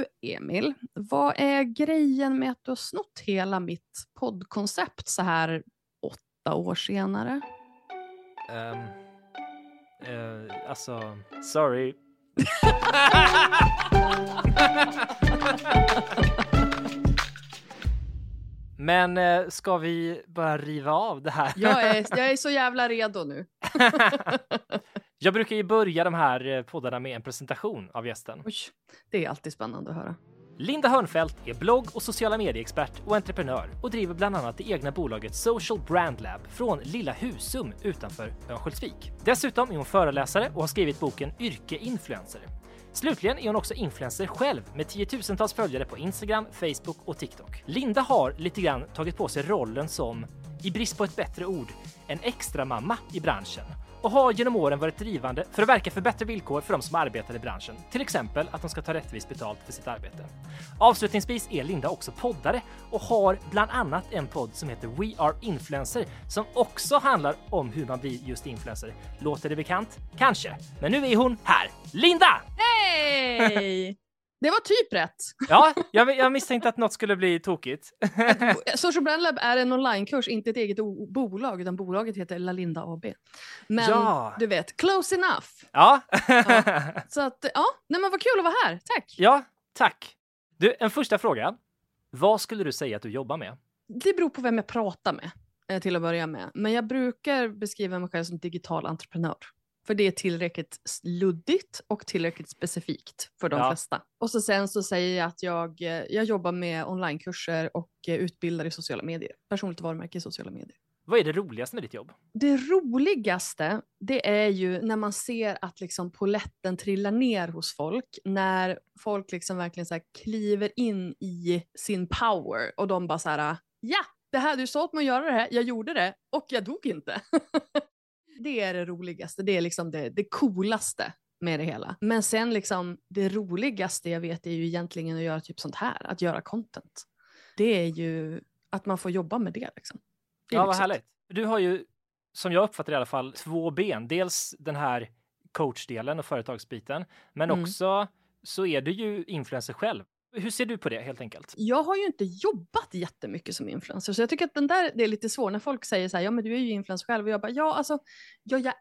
Du, Emil, vad är grejen med att du har snott hela mitt poddkoncept så här åtta år senare? Um, uh, alltså, sorry. Men eh, ska vi börja riva av det här? Jag är, jag är så jävla redo nu. Jag brukar ju börja de här eh, poddarna med en presentation av gästen. Oj, det är alltid spännande att höra. Linda Hörnfeldt är blogg och sociala medieexpert och entreprenör och driver bland annat det egna bolaget Social Brand Lab från Lilla Husum utanför Örnsköldsvik. Dessutom är hon föreläsare och har skrivit boken Yrke influencer. Slutligen är hon också influencer själv med tiotusentals följare på Instagram, Facebook och TikTok. Linda har lite grann tagit på sig rollen som, i brist på ett bättre ord, en extra mamma i branschen och har genom åren varit drivande för att verka för bättre villkor för de som arbetar i branschen. Till exempel att de ska ta rättvist betalt för sitt arbete. Avslutningsvis är Linda också poddare och har bland annat en podd som heter We Are Influencer som också handlar om hur man blir just influencer. Låter det bekant? Kanske. Men nu är hon här. Linda! Hej! Det var typ rätt. Ja, jag, jag misstänkte att något skulle bli tokigt. Social Brand Lab är en onlinekurs, inte ett eget bolag, utan bolaget heter Lalinda AB. Men Ja. du vet, close enough. Ja. Så att, ja, nej men vad kul att vara här. Tack. ja, tack. Du, en första fråga. Vad skulle du säga att du jobbar med? Det beror på vem jag pratar med eh, till att börja med. Men jag brukar beskriva mig själv som digital entreprenör. För det är tillräckligt luddigt och tillräckligt specifikt för de Ja. flesta. Och så sen så säger jag att jag, eh, jag jobbar med onlinekurser och eh, utbildar i sociala medier. Personligt varumärke i sociala medier. Vad är det roligaste med ditt jobb? Det roligaste, det är ju när man ser att liksom poletten trillar ner hos folk. När folk liksom verkligen så kliver in i sin power och de bara så här, ja, det här, du sa åt mig att göra det här, jag gjorde det och jag dog inte. det är det roligaste, det är liksom det, det coolaste med det hela. Men sen liksom det roligaste jag vet är ju egentligen att göra typ sånt här, att göra content. Det är ju att man får jobba med det liksom. Det Ja, vad härligt. Du har ju, som jag uppfattar det i alla fall, två ben. Dels den här coachdelen och företagsbiten, men Mm. också så är du ju influencer själv. Hur ser du på det helt enkelt? jag har ju inte jobbat jättemycket som influencer, så jag tycker att den där, det är lite svårt när folk säger så här, ja men du är ju influencer själv, och jag bara, ja alltså, ja jag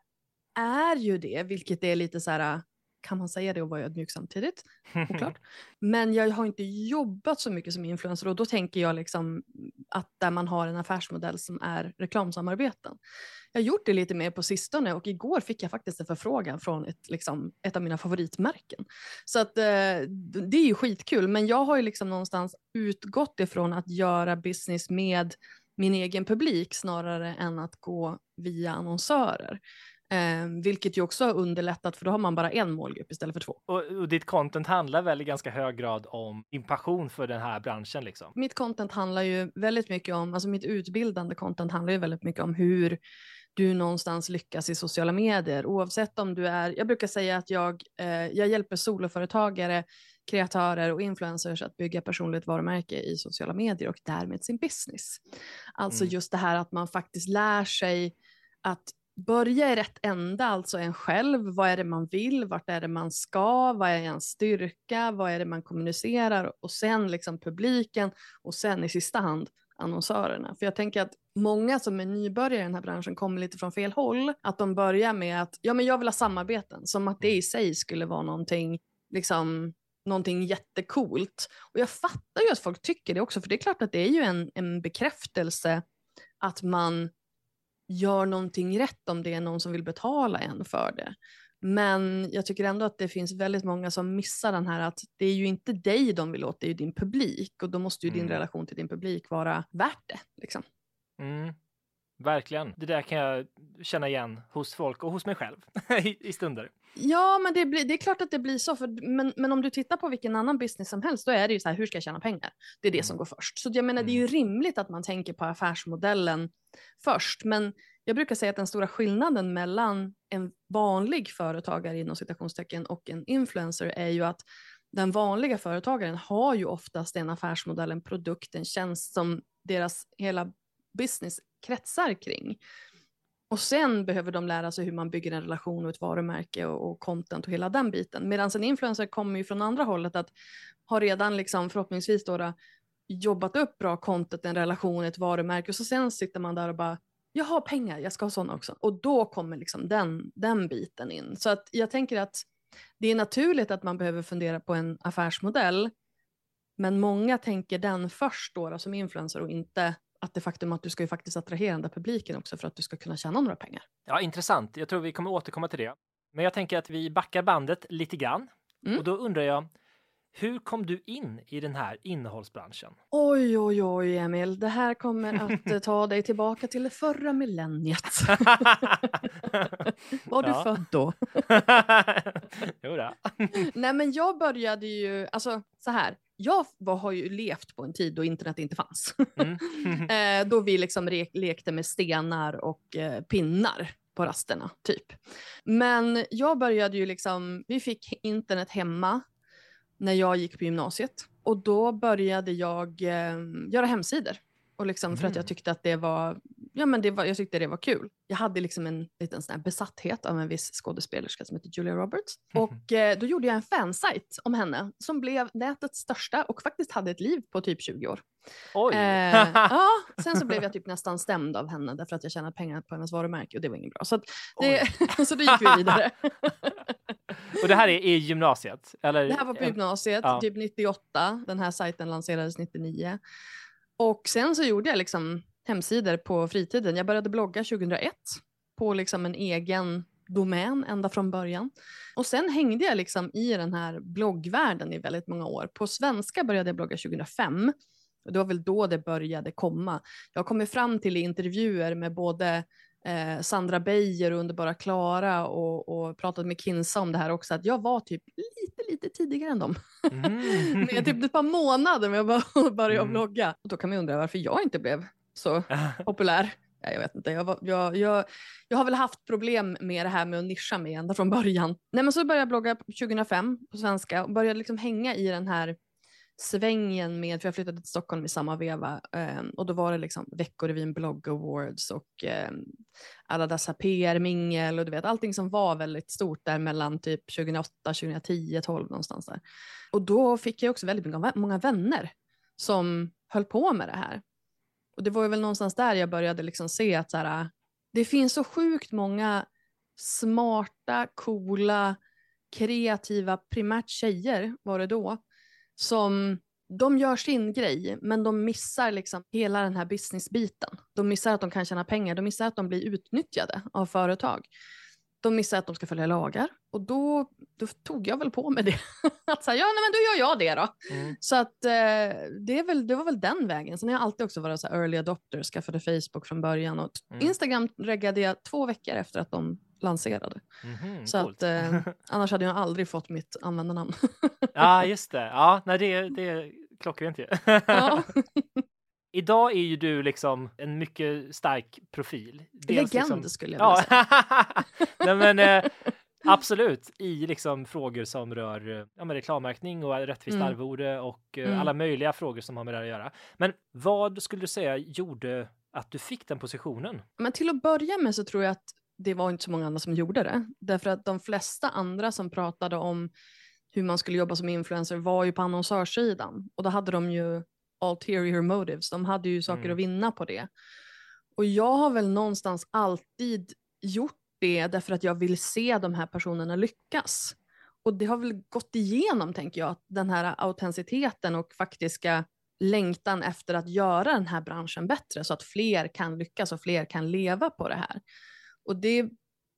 är ju det, vilket är lite så här, kan man säga det och vara ödmjuk samtidigt? Oklart. Men jag har inte jobbat så mycket som influencer och då tänker jag liksom att där man har en affärsmodell som är reklamsamarbeten. Jag har gjort det lite mer på sistone och igår fick jag faktiskt en förfrågan från ett, liksom, ett av mina favoritmärken. Så att, eh, det är ju skitkul, men jag har ju liksom någonstans utgått ifrån att göra business med min egen publik snarare än att gå via annonsörer. Eh, vilket ju också har underlättat för då har man bara en målgrupp istället för två. Och, och ditt content handlar väl i ganska hög grad om din passion för den här branschen liksom? Mitt content handlar ju väldigt mycket om, alltså mitt utbildande content handlar ju väldigt mycket om hur du någonstans lyckas i sociala medier. Oavsett om du är, jag brukar säga att jag, eh, jag hjälper soloföretagare, kreatörer och influencers att bygga personligt varumärke i sociala medier och därmed sin business. Alltså Mm. just det här att man faktiskt lär sig att börja i rätt ända, alltså en själv. Vad är det man vill? Vart är det man ska? Vad är ens styrka? Vad är det man kommunicerar? Och sen liksom publiken och sen i sista hand annonsörerna. För jag tänker att många som är nybörjare i den här branschen kommer lite från fel håll. Att de börjar med att ja, men jag vill ha samarbeten, som att det i sig skulle vara någonting, liksom, någonting jättecoolt. Och jag fattar ju att folk tycker det också, för det är klart att det är ju en, en bekräftelse att man gör någonting rätt om det är någon som vill betala en för det. Men jag tycker ändå att det finns väldigt många som missar den här att det är ju inte dig de vill åt, det är ju din publik och då måste ju din Mm. relation till din publik vara värt det. Liksom. Mm. Verkligen. Det där kan jag känna igen hos folk och hos mig själv i, stunder. Ja, men det, blir, det är klart att det blir så. För, men, men om du tittar på vilken annan business som helst, då är det ju så här, hur ska jag tjäna pengar? Det är det som går först. Så jag menar, det är ju rimligt att man tänker på affärsmodellen först. Men jag brukar säga att den stora skillnaden mellan en vanlig företagare inom citationstecken och en influencer är ju att den vanliga företagaren har ju oftast en affärsmodell, en produkt, en tjänst som deras hela business kretsar kring. Och sen behöver de lära sig hur man bygger en relation och ett varumärke och, och content och hela den biten. Medan en influencer kommer ju från andra hållet att ha redan liksom förhoppningsvis då, jobbat upp bra content, en relation, ett varumärke och så sen sitter man där och bara jag har pengar, jag ska ha sådana också. Och då kommer liksom den, den biten in. Så att jag tänker att det är naturligt att man behöver fundera på en affärsmodell. Men många tänker den först då, då som influencer och inte att det faktum att du ska ju faktiskt attrahera den där publiken också för att du ska kunna tjäna några pengar. Ja, intressant. Jag tror vi kommer återkomma till det. Men jag tänker att vi backar bandet lite grann. Mm. Och då undrar jag, hur kom du in i den här innehållsbranschen? Oj, oj, oj, Emil. Det här kommer att eh, ta dig tillbaka till det förra millenniet. Var du född då? jo då. Nej, men jag började ju, alltså så här, jag var, har ju levt på en tid då internet inte fanns. Mm. eh, då vi liksom re- lekte med stenar och eh, pinnar på rasterna, typ. Men jag började ju liksom, vi fick internet hemma när jag gick på gymnasiet. Och då började jag eh, göra hemsidor. Och liksom för att jag mm. tyckte att det var, ja men det var, jag tyckte det var kul. Jag hade liksom en liten sån besatthet av en viss skådespelerska som heter Julia Roberts. Mm. Och eh, då gjorde jag en fansajt om henne som blev nätets största och faktiskt hade ett liv på typ 20 år. Oj! Eh, ja, sen så blev jag typ nästan stämd av henne därför att jag tjänade pengar på hennes varumärke och det var inget bra. Så, det, så då gick vi vidare. Och det här är i gymnasiet? Eller? Det här var på gymnasiet, ja. typ 98. Den här sajten lanserades 99. Och sen så gjorde jag liksom hemsidor på fritiden. Jag började blogga 2001 på liksom en egen domän ända från början. Och sen hängde jag liksom i den här bloggvärlden i väldigt många år. På svenska började jag blogga 2005. Och det var väl då det började komma. Jag kommit fram till i intervjuer med både eh, Sandra Beijer och Underbara Klara och, och pratat med Kinsa om det här också, att jag var typ lite, lite tidigare än dem. Mm. med typ ett par månader med att börja mm. blogga. Och då kan man undra varför jag inte blev så populär. Ja, jag vet inte, jag, var, jag, jag, jag har väl haft problem med det här med att nischa mig ända från början. Nej, men så började jag blogga 2005 på svenska och började liksom hänga i den här svängen med, för jag flyttade till Stockholm i samma veva eh, och då var det liksom Veckorevyn Blogg Awards och eh, alla dessa PR-mingel och du vet allting som var väldigt stort där mellan typ 2008, 2010, 12 någonstans där. Och då fick jag också väldigt många vänner som höll på med det här. Och det var ju väl någonstans där jag började liksom se att så här, äh, det finns så sjukt många smarta, coola, kreativa, primärt tjejer var det då, som de gör sin grej, men de missar liksom hela den här businessbiten. De missar att de kan tjäna pengar, de missar att de blir utnyttjade av företag. De missar att de ska följa lagar och då, då tog jag väl på mig det. att säga, ja, nej, men då gör jag det då. Mm. Så att eh, det, är väl, det var väl den vägen. Sen har jag alltid också varit så early adopter, skaffade Facebook från början och mm. Instagram reggade jag två veckor efter att de lanserade. Mm-hmm, så att, eh, annars hade jag aldrig fått mitt användarnamn. ja, just det. Ja, nej, det, det är klockrent ju. ja. Idag är ju du liksom en mycket stark profil. Dels Legend liksom... skulle jag vilja säga. nej, men, eh, absolut, i liksom frågor som rör ja, men reklamärkning och rättvist mm. arvode och eh, mm. alla möjliga frågor som har med det att göra. Men vad skulle du säga gjorde att du fick den positionen? Men till att börja med så tror jag att det var inte så många andra som gjorde det. Därför att de flesta andra som pratade om hur man skulle jobba som influencer var ju på annonsörssidan. Och då hade de ju ulterior motives, de hade ju saker mm. att vinna på det. Och jag har väl någonstans alltid gjort det därför att jag vill se de här personerna lyckas. Och det har väl gått igenom, tänker jag, den här autenticiteten och faktiska längtan efter att göra den här branschen bättre så att fler kan lyckas och fler kan leva på det här. Och det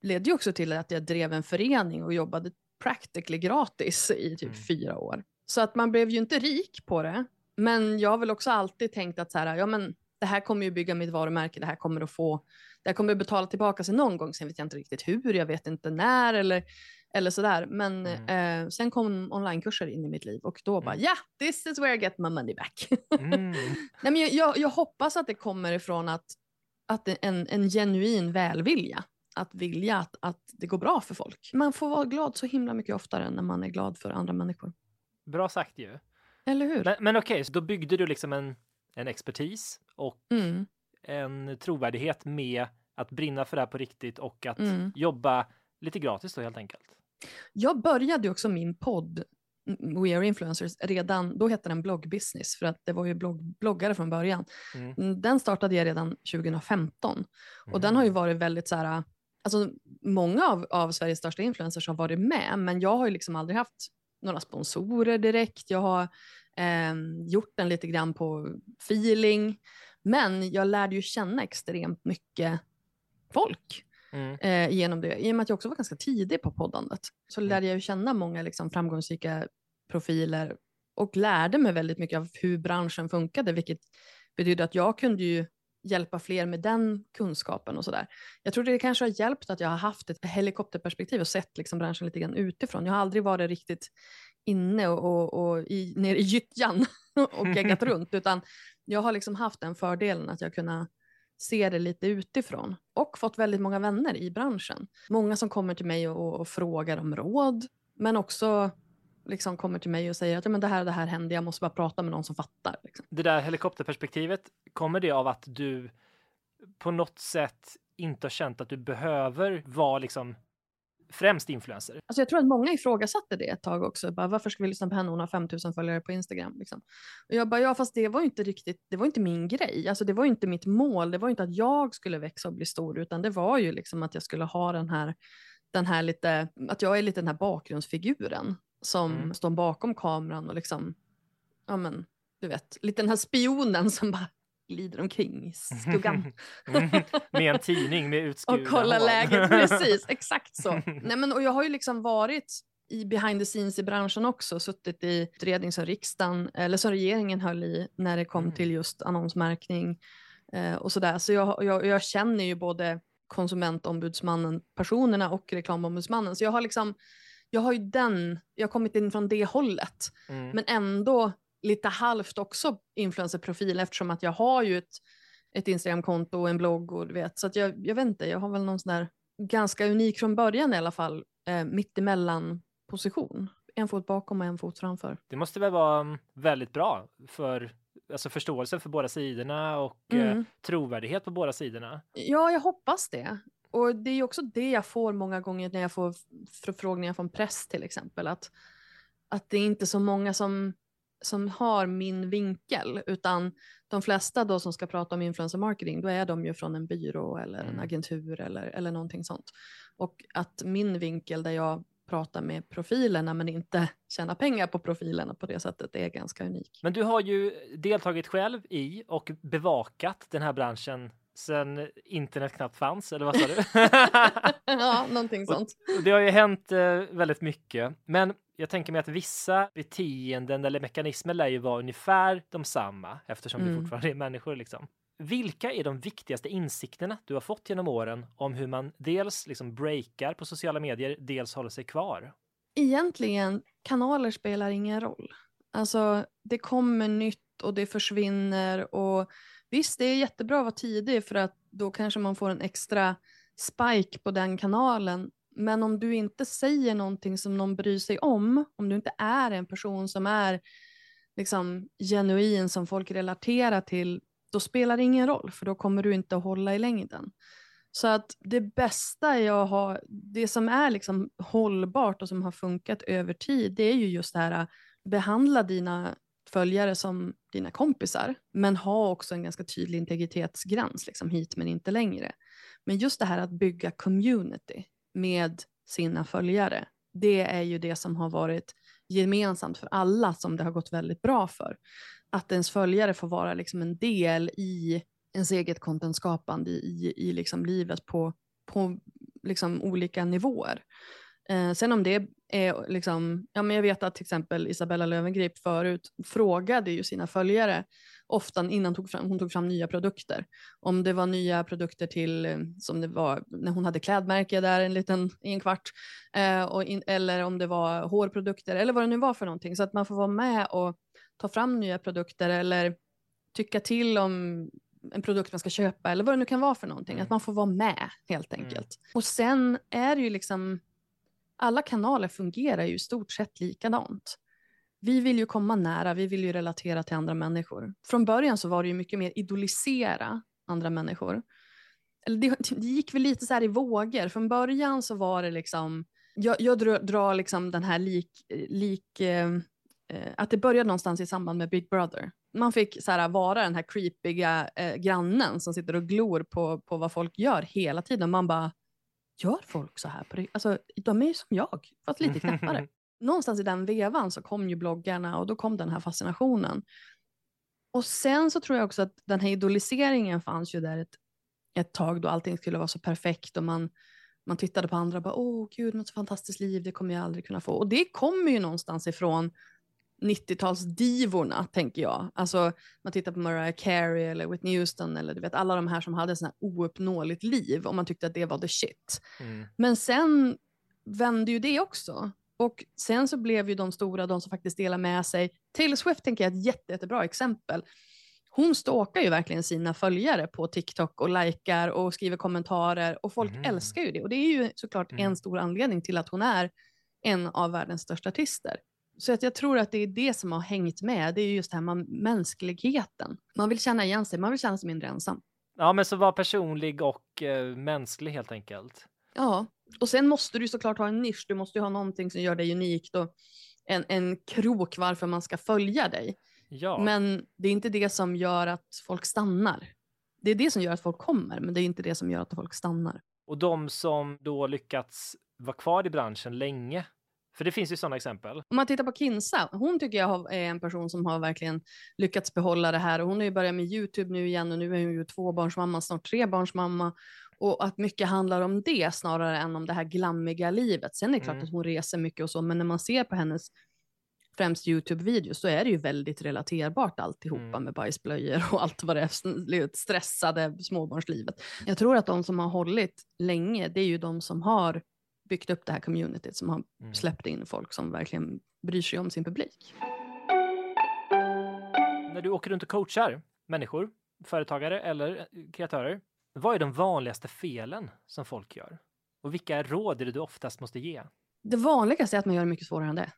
ledde ju också till att jag drev en förening och jobbade practically gratis i typ mm. fyra år. Så att man blev ju inte rik på det. Men jag har väl också alltid tänkt att så här, ja men det här kommer ju bygga mitt varumärke, det här kommer att få, det här kommer att betala tillbaka sig någon gång, sen vet jag inte riktigt hur, jag vet inte när eller, eller sådär. Men Mm. eh, sen kom onlinekurser in i mitt liv och då bara, Mm. ja, yeah, this is where I get my money back. Mm. Nej, men jag, jag, jag hoppas att det kommer ifrån att, att en, en genuin välvilja. Att vilja att, att det går bra för folk. Man får vara glad så himla mycket oftare när man är glad för andra människor. Bra sagt ju. Eller hur? Men, men okej, så då byggde du liksom en, en expertis och Mm, en trovärdighet med att brinna för det här på riktigt och att Mm. jobba lite gratis då helt enkelt. Jag började också min podd mm, We Are Influencers redan, då hette den bloggbusiness för att det var ju blogg, bloggare från början. Mm. Mm, Den startade jag redan 2015 och den har ju Mm. varit väldigt så här, alltså många av, av Sveriges största influencers har varit med men jag har ju liksom aldrig haft några sponsorer direkt. Jag har ehm, gjort den lite grann på feeling men jag lärde ju känna extremt mycket folk Mm. eh, genom det. I och med att jag också var ganska tidig på poddandet så Mm. lärde jag ju känna många liksom, framgångsrika profiler och lärde mig väldigt mycket av hur branschen funkade, vilket betyder att jag kunde ju hjälpa fler med den kunskapen och sådär. Jag tror det kanske har hjälpt att jag har haft ett helikopterperspektiv och sett liksom branschen lite grann utifrån. Jag har aldrig varit riktigt inne och, och, och i, nere i gyttjan och geggat runt, utan jag har liksom haft den fördelen att jag kunnat se det lite utifrån och fått väldigt många vänner i branschen. Många som kommer till mig och, och frågar om råd, men också liksom kommer till mig och säger att ja, men det här och det här hände, jag måste bara prata med någon som fattar. Liksom. Det där helikopterperspektivet, kommer det av att du på något sätt inte har känt att du behöver vara liksom främst influencer? Alltså jag tror att många ifrågasatte det ett tag också. Bara, varför ska vi lyssna på henne? Hon har 5000 följare på Instagram. Liksom. Och jag bara, ja fast det var ju inte riktigt, det var inte min grej. Alltså det var ju inte mitt mål. Det var ju inte att jag skulle växa och bli stor, utan det var ju liksom att jag skulle ha den här, den här lite, att jag är lite den här bakgrundsfiguren som Mm. står bakom kameran och liksom, ja men, du vet, lite den här spionen som bara glider omkring i skuggan. Mm. Med en tidning med och utskurna kolla hår. läget, precis, exakt så. Nej, men, och jag har ju liksom varit i behind the scenes i branschen också, suttit i utredning som riksdagen, eller som regeringen höll i när det kom Mm. till just annonsmärkning eh, och sådär. Så jag, jag, jag känner ju både konsumentombudsmannen, personerna och reklamombudsmannen. Så jag har liksom, jag har ju den, jag har kommit in från det hållet Mm. men ändå lite halvt också influencerprofil eftersom att jag har ju ett, ett Instagramkonto och en blogg och du vet. Så att jag, jag vet inte, jag har väl någon sån där ganska unik från början i alla fall, eh, mittemellan position. En fot bakom och en fot framför. Det måste väl vara mm, väldigt bra för alltså förståelsen för båda sidorna och eh, Mm. trovärdighet på båda sidorna. Ja, jag hoppas det. Och det är också det jag får många gånger när jag får förfrågningar från press till exempel. Att, att det är inte så många som, som har min vinkel, utan de flesta då som ska prata om influencer marketing, då är de ju från en byrå eller en Mm. agentur eller, eller någonting sånt. Och att min vinkel där jag pratar med profilerna men inte tjänar pengar på profilerna på det sättet, det är ganska unik. Men du har ju deltagit själv i och bevakat den här branschen sedan internet knappt fanns, eller vad sa du? ja, någonting sånt. Och det har ju hänt eh, väldigt mycket, men jag tänker mig att vissa beteenden eller mekanismer lär ju vara ungefär de samma eftersom vi Mm. fortfarande är människor. Liksom. Vilka är de viktigaste insikterna du har fått genom åren om hur man dels liksom breakar på sociala medier, dels håller sig kvar? egentligen, kanaler spelar ingen roll. Alltså, det kommer nytt och det försvinner och visst, det är jättebra att vara tidig för att då kanske man får en extra spike på den kanalen. Men om du inte säger någonting som någon bryr sig om, om du inte är en person som är liksom genuin, som folk relaterar till, då spelar det ingen roll, för då kommer du inte att hålla i längden. Så att det bästa jag har, det som är liksom hållbart och som har funkat över tid, det är ju just det här, äh, behandla dina följare som dina kompisar, men ha också en ganska tydlig integritetsgräns, liksom hit men inte längre. Men just det här att bygga community med sina följare, det är ju det som har varit gemensamt för alla som det har gått väldigt bra för. Att ens följare får vara liksom en del i ens eget contentskapande i, i liksom livet på, på liksom olika nivåer. Eh, sen om det är liksom, ja men jag vet att till exempel Isabella Löwengrip förut frågade ju sina följare ofta innan tog fram, hon tog fram nya produkter. Om det var nya produkter till, eh, som det var när hon hade klädmärke där en liten, i en kvart, eh, och in, eller om det var hårprodukter eller vad det nu var för någonting. Så att man får vara med och ta fram nya produkter eller tycka till om en produkt man ska köpa eller vad det nu kan vara för någonting. Mm. Att man får vara med helt Mm. enkelt. Och sen är det ju liksom, alla kanaler fungerar ju i stort sett likadant. Vi vill ju komma nära, vi vill ju relatera till andra människor. Från början så var det ju mycket mer idolisera andra människor. Eller det, det gick väl lite så här i vågor. Från början så var det liksom, jag, jag drar, liksom den här lik, lik eh, eh, att det började någonstans i samband med Big Brother. Man fick så här, vara den här creepiga eh, grannen som sitter och glor på, på vad folk gör hela tiden. Man bara, gör folk så här? På det? Alltså, de är ju som jag, fast lite knäppare. Någonstans i den vevan så kom ju bloggarna och då kom den här fascinationen. Och sen så tror jag också att den här idoliseringen fanns ju där ett, ett tag då allting skulle vara så perfekt och man, man tittade på andra och bara åh gud, något fantastiskt liv, det kommer jag aldrig kunna få. Och det kommer ju någonstans ifrån 90-talsdivorna, tänker jag. Alltså, man tittar på Mariah Carey eller Whitney Houston eller du vet alla de här som hade sådana här ouppnåeligt liv och man tyckte att det var the shit. Mm. Men sen vände ju det också. Och sen så blev ju de stora de som faktiskt delar med sig. Taylor Swift tänker jag är ett jätte, jättebra exempel. Hon stalkar ju verkligen sina följare på TikTok och likar och skriver kommentarer och folk Mhm. älskar ju det. Och det är ju såklart Mm. en stor anledning till att hon är en av världens största artister. Så att jag tror att det är det som har hängt med. Det är just det här man, mänskligheten. Man vill känna igen sig, man vill känna sig mindre ensam. Ja, men så var personlig och eh, mänsklig helt enkelt. Ja, och sen måste du såklart ha en nisch. Du måste ju ha någonting som gör dig unikt och en, en krok varför man ska följa dig. Ja, Men det är inte det som gör att folk stannar. Det är det som gör att folk kommer, men det är inte det som gör att folk stannar. och de som då lyckats vara kvar i branschen länge. För det finns ju sådana exempel. Om man tittar på Kinsa, hon tycker jag är en person som har verkligen lyckats behålla det här. Och hon har ju börjat med YouTube nu igen och nu är hon ju tvåbarnsmamma, snart trebarnsmamma. Och att mycket handlar om det snarare än om det här glammiga livet. Sen är det klart Mm. att hon reser mycket och så, men när man ser på hennes främst YouTube-videos så är det ju väldigt relaterbart alltihopa Mm. med bajsblöjor och allt vad det är, sn- stressade småbarnslivet. Jag tror att de som har hållit länge, det är ju de som har byggt upp det här communityt, som har Mm. släppt in folk som verkligen bryr sig om sin publik. När du åker runt och coachar människor, företagare eller eh, kreatörer, vad är de vanligaste felen som folk gör? Och vilka råd är det du oftast måste ge? Det vanligaste är att man gör det mycket svårare än det.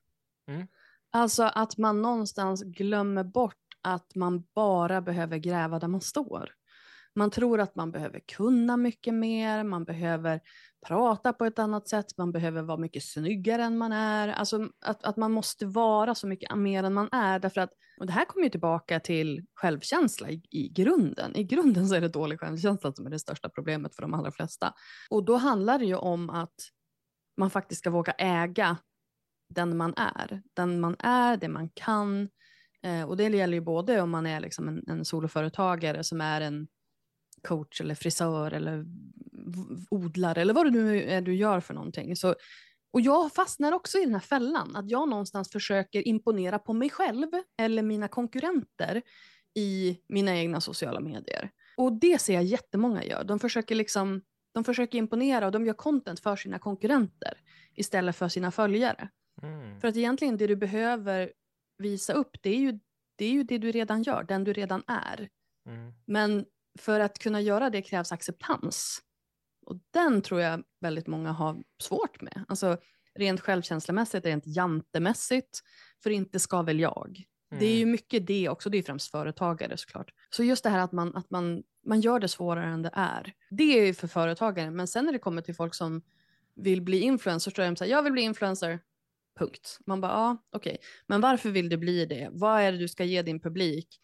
Mm. Alltså att man någonstans glömmer bort att man bara behöver gräva där man står. Man tror att man behöver kunna mycket mer, man behöver prata på ett annat sätt, man behöver vara mycket snyggare än man är. Alltså att, att man måste vara så mycket mer än man är. Därför att, och det här kommer ju tillbaka till självkänsla i, i grunden. I grunden så är det dålig självkänsla som är det största problemet för de allra flesta. Och då handlar det ju om att man faktiskt ska våga äga den man är. Den man är, det man kan. Eh, och det gäller ju både om man är liksom en, en soloföretagare som är en coach eller frisör eller odlare eller vad det nu är du gör för någonting. Så, och jag fastnar också i den här fällan, att jag någonstans försöker imponera på mig själv eller mina konkurrenter i mina egna sociala medier. Och det ser jag jättemånga gör. De försöker liksom de försöker imponera och de gör content för sina konkurrenter istället för sina följare. Mm. För att egentligen det du behöver visa upp, det är ju det, är ju det du redan gör, den du redan är. Mm. Men för att kunna göra det krävs acceptans. Och den tror jag väldigt många har svårt med. Alltså rent självkänslomässigt, rent jantemässigt, för inte ska väl jag. Det är ju Mm. mycket det också, det är främst företagare såklart. Så just det här att man, att man, man gör det svårare än det är. Det är ju för företagare, men sen när det kommer till folk som vill bli influencers, så är de så här, jag vill bli influencer, punkt. Man bara, ja, okej. Men varför vill du bli det? Vad är det du ska ge din publik?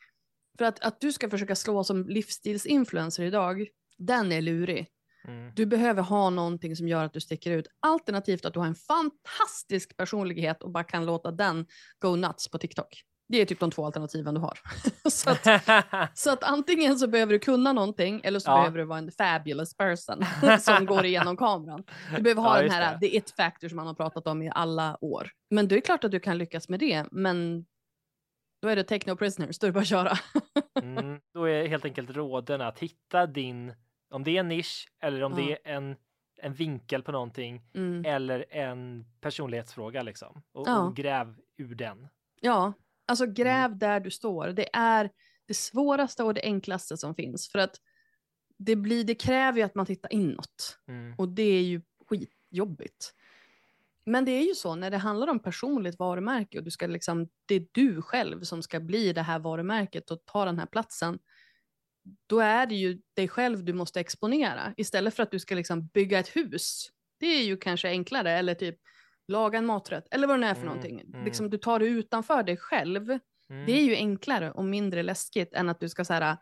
För att, att du ska försöka slå som livsstilsinfluencer idag, den är lurig. Mm. Du behöver ha någonting som gör att du sticker ut. Alternativt att du har en fantastisk personlighet och bara kan låta den go nuts på TikTok. Det är typ de två alternativen du har. så, att, så att antingen så behöver du kunna någonting eller så Ja. behöver du vara en fabulous person som går igenom kameran. Du behöver ha Ja, den här, det. the it factor som man har pratat om i alla år. Men det är klart att du kan lyckas med det, men Då är det take no prisoners, då är det bara att köra. Mm, då är helt enkelt råden att hitta din, om det är en nisch eller om Ja. det är en, en vinkel på någonting Mm. eller en personlighetsfråga liksom. Och, Ja. och gräv ur den. Ja, alltså Mm. gräv där du står. Det är det svåraste och det enklaste som finns. För att det, blir, det kräver ju att man tittar inåt. Mm. Och det är ju skitjobbigt. Men det är ju så när det handlar om personligt varumärke och du ska liksom, det är du själv som ska bli det här varumärket och ta den här platsen. Då är det ju dig själv du måste exponera istället för att du ska liksom bygga ett hus. Det är ju kanske enklare eller typ laga en maträtt eller vad det nu är för Mm, någonting. mm. Liksom, du tar det utanför dig själv. Mm. Det är ju enklare och mindre läskigt än att du ska så här,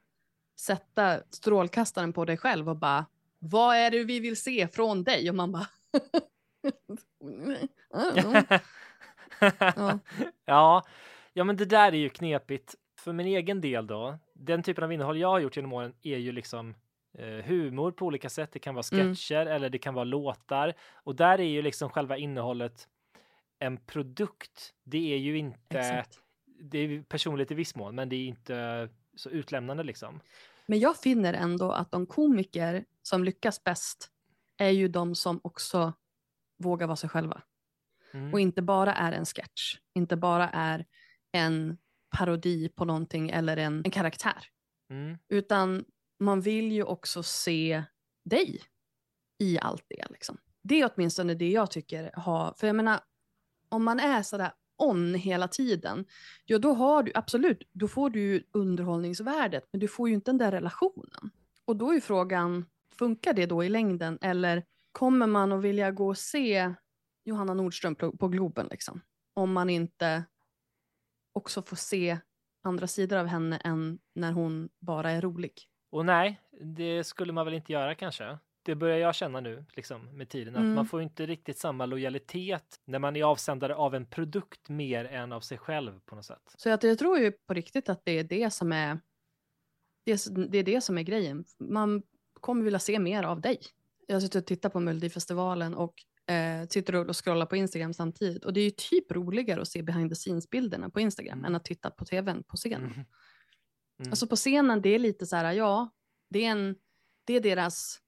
sätta strålkastaren på dig själv och bara vad är det vi vill se från dig? Och man bara Ja. ja. ja, men det där är ju knepigt. För min egen del då, den typen av innehåll jag har gjort genom åren är ju liksom eh, humor på olika sätt. Det kan vara Mm. sketcher eller det kan vara låtar. Och där är ju liksom själva innehållet en produkt. Det är ju inte, Exakt. det är personligt i viss mån, men det är inte så utlämnande liksom. Men jag finner ändå att de komiker som lyckas bäst är ju de som också vågar vara sig själva. Mm. Och inte bara är en sketch, inte bara är en parodi på någonting eller en, en karaktär. Mm. Utan man vill ju också se dig i allt det. Liksom. Det är åtminstone det jag tycker har, för jag menar, om man är sådär on hela tiden, ja då har du absolut, då får du underhållningsvärdet, men du får ju inte den där relationen. Och då är ju frågan, funkar det då i längden eller kommer man att vilja gå och se Johanna Nordström på, på Globen liksom? Om man inte också får se andra sidor av henne än när hon bara är rolig. Och nej, det skulle man väl inte göra kanske. Det börjar jag känna nu, liksom med tiden, att Mm. man får inte riktigt samma lojalitet när man är avsändare av en produkt mer än av sig själv på något sätt. Så att jag tror ju på riktigt att det är det som är det, är- det är det som är grejen. Man kommer vilja se mer av dig. Jag sitter och tittar på Melodifestivalen och eh, sitter och scrollar på Instagram samtidigt. Och det är ju typ roligare att se behind the scenes-bilderna på Instagram Mm. än att titta på tvn på scenen. Mm. Mm. Alltså på scenen, det är lite så här, ja, det är, en, det är deras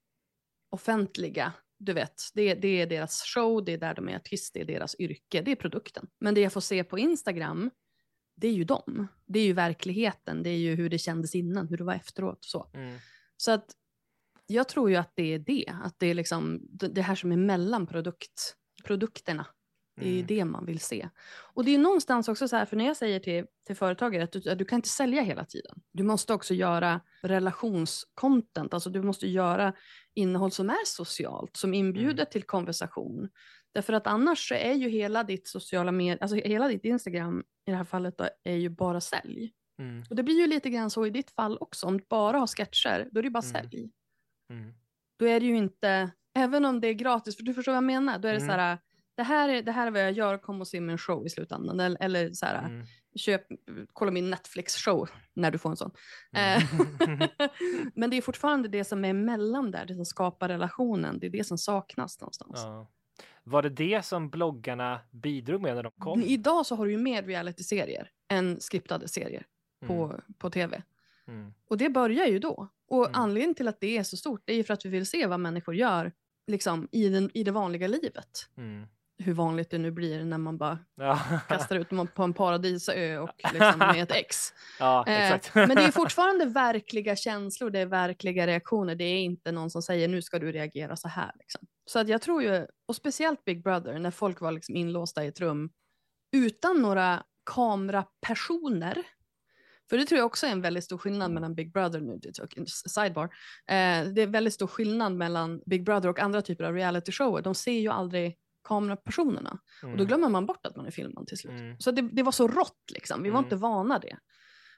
offentliga, du vet, det, det är deras show, det är där de är artist, det är deras yrke, det är produkten. Men det jag får se på Instagram, det är ju dem. Det är ju verkligheten, det är ju hur det kändes innan, hur det var efteråt. Så, Mm. så att jag tror ju att det är det, att det är liksom det här som är mellan produkt, produkterna. Det är Mm. det man vill se. Och det är någonstans också så här, för när jag säger till, till företagare att du, att du kan inte sälja hela tiden. Du måste också göra relationscontent, alltså du måste göra innehåll som är socialt, som inbjuder till konversation. Därför att annars så är ju hela ditt sociala medier, alltså hela ditt Instagram i det här fallet då, är ju bara sälj. Mm. Och det blir ju lite grann så i ditt fall också, om du bara har sketcher, då är det ju bara Mm. sälj. Mm. Då är det ju inte, även om det är gratis, för du förstår vad jag menar, då är det Mm. så här, det här är, det här är vad jag gör, kom och se min show i slutändan. Eller, eller så här, Mm. köp, kolla min Netflix-show när du får en sån. Mm. Eh, Men det är fortfarande det som är mellan där, det som skapar relationen, det är det som saknas någonstans. ja. Var det det som bloggarna bidrog med när de kom? Idag så har du ju mer reality-serier än skriptade serier på, Mm. på tv. Mm. Och det börjar ju då. Och Mm. anledningen till att det är så stort det är ju för att vi vill se vad människor gör liksom, i, den, i det vanliga livet. Mm. Hur vanligt det nu blir när man bara Ja. kastar ut dem på en paradisö och liksom med ett ex. ja, Eh, men det är fortfarande verkliga känslor, det är verkliga reaktioner. Det är inte någon som säger nu ska du reagera så här. Liksom. Så att jag tror ju, och speciellt Big Brother, när folk var liksom inlåsta i ett rum utan några kamerapersoner. För det tror jag också är en väldigt stor skillnad mellan Big Brother, nu det är en sidebar, eh, det är väldigt stor skillnad mellan Big Brother och andra typer av reality-shower. De ser ju aldrig kamerapersonerna. Och då Mm. glömmer man bort att man är filmad till slut. Mm. Så det, det var så rått liksom, vi var Mm. inte vana det.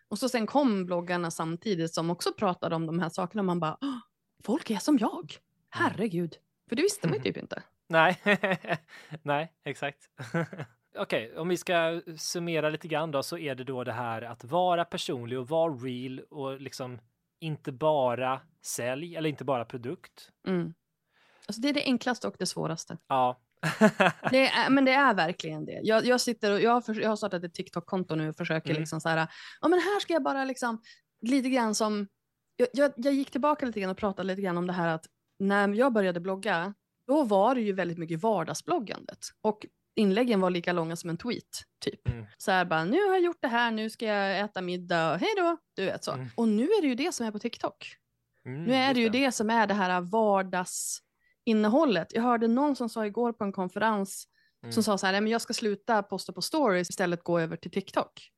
Och så sen kom bloggarna samtidigt som också pratade om de här sakerna och man bara, "Åh, folk är som jag. Herregud. För det visste man ju typ inte. Nej, nej, exakt. Okej, om vi ska summera lite grann då så är det då det här att vara personlig och vara real och liksom inte bara sälj eller inte bara produkt. Mm. Alltså det är det enklaste och det svåraste. Ja, Det är, men det är verkligen det. Jag, jag sitter och jag har, jag har startat ett TikTok-konto nu och försöker Mm. liksom så här, ja men här ska jag bara liksom, lite grann som, jag, jag, jag gick tillbaka lite grann och pratade lite grann om det här att när jag började blogga, då var det ju väldigt mycket vardagsbloggandet. Och inläggen var lika långa som en tweet, typ. Mm. Så här bara, nu har jag gjort det här, nu ska jag äta middag, hej då, du vet så. Mm. Och nu är det ju det som är på TikTok. Mm, Nu är det ju det som är det här vardagsinnehållet. Jag hörde någon som sa igår på en konferens Mm. som sa så här, "Nej, men jag ska sluta posta på stories istället gå över till TikTok.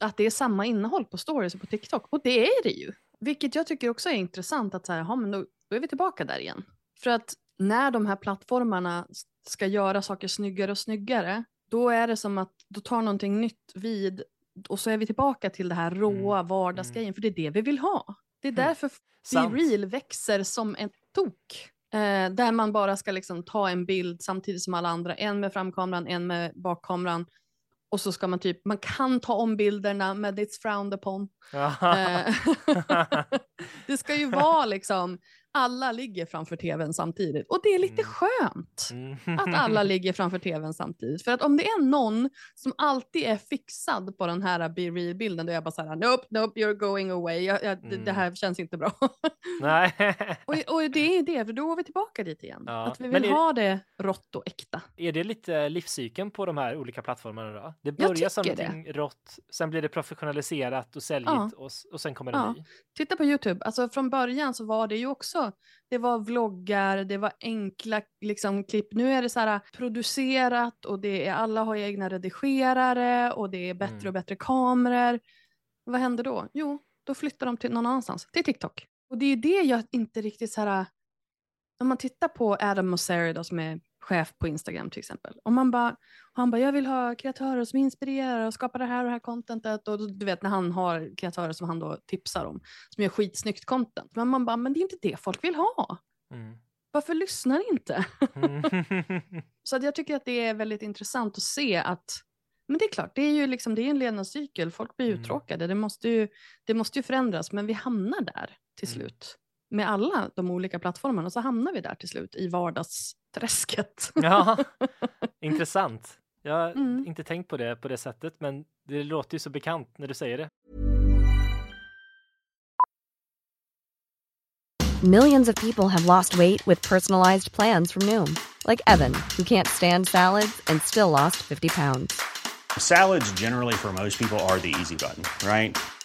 Att det är samma innehåll på stories och på TikTok. Och det är det ju. Vilket jag tycker också är intressant att så här, "Jaha, men då, då är vi tillbaka där igen. För att när de här plattformarna ska göra saker snyggare och snyggare, då är det som att då tar någonting nytt vid och så är vi tillbaka till det här råa vardagsgrejen, för det är det vi vill ha. Det är Mm. därför. Be Real växer som en tok. Eh, där man bara ska liksom ta en bild samtidigt som alla andra. En med framkameran, en med bakkameran. Och så ska man typ, man kan ta om bilderna men it's frowned upon. Eh, det ska ju vara liksom, alla ligger framför tvn samtidigt. Och det är lite Mm. skönt Mm. att alla ligger framför tvn samtidigt. För att om det är någon som alltid är fixad på den här Be Real-bilden, då är jag bara så här, nope, nope, you're going away. Jag, jag, det, det Mm. här känns inte bra. Nej. och, och det är det, för då går vi tillbaka dit igen. Ja, Att vi vill är- ha det rått och äkta. Är det lite livscykeln på de här olika plattformarna då? Det börjar som någonting rått, sen blir det professionaliserat och säljigt Ja. och, och sen kommer det Ja. ny. Titta på YouTube, alltså från början så var det ju också, det var vloggar, det var enkla liksom, klipp. Nu är det så här producerat och det är, alla har egna redigerare och det är bättre Mm. och bättre kameror. Vad händer då? Jo, då flyttar de till någon annanstans, till TikTok. Och det är det jag inte riktigt så här, om man tittar på Adam Mosseri då, som är chef på Instagram till exempel. Om man bara, och han bara, jag vill ha kreatörer som inspirerar och skapar det här och det här contentet. Och du vet när han har kreatörer som han då tipsar om, som gör skitsnyggt content. Men man bara, men det är inte det folk vill ha. Mm. Varför lyssnar inte? Mm. Så att jag tycker att det är väldigt intressant att se att men det är klart, det är ju liksom, det är en levnadscykel. Folk blir Mm. uttråkade. Det måste, ju, det måste ju förändras, men vi hamnar där till Mm. slut. Med alla de olika plattformarna så hamnar vi där till slut i vardagsträsket. ja, intressant. Jag har Mm. inte tänkt på det på det sättet, men det låter ju så bekant när du säger det. Millions of people have lost weight with personalized plans from Noom, like Evan, who can't stand salads and still lost 50 pounds. Salads, generally, for most people, are the easy button, right?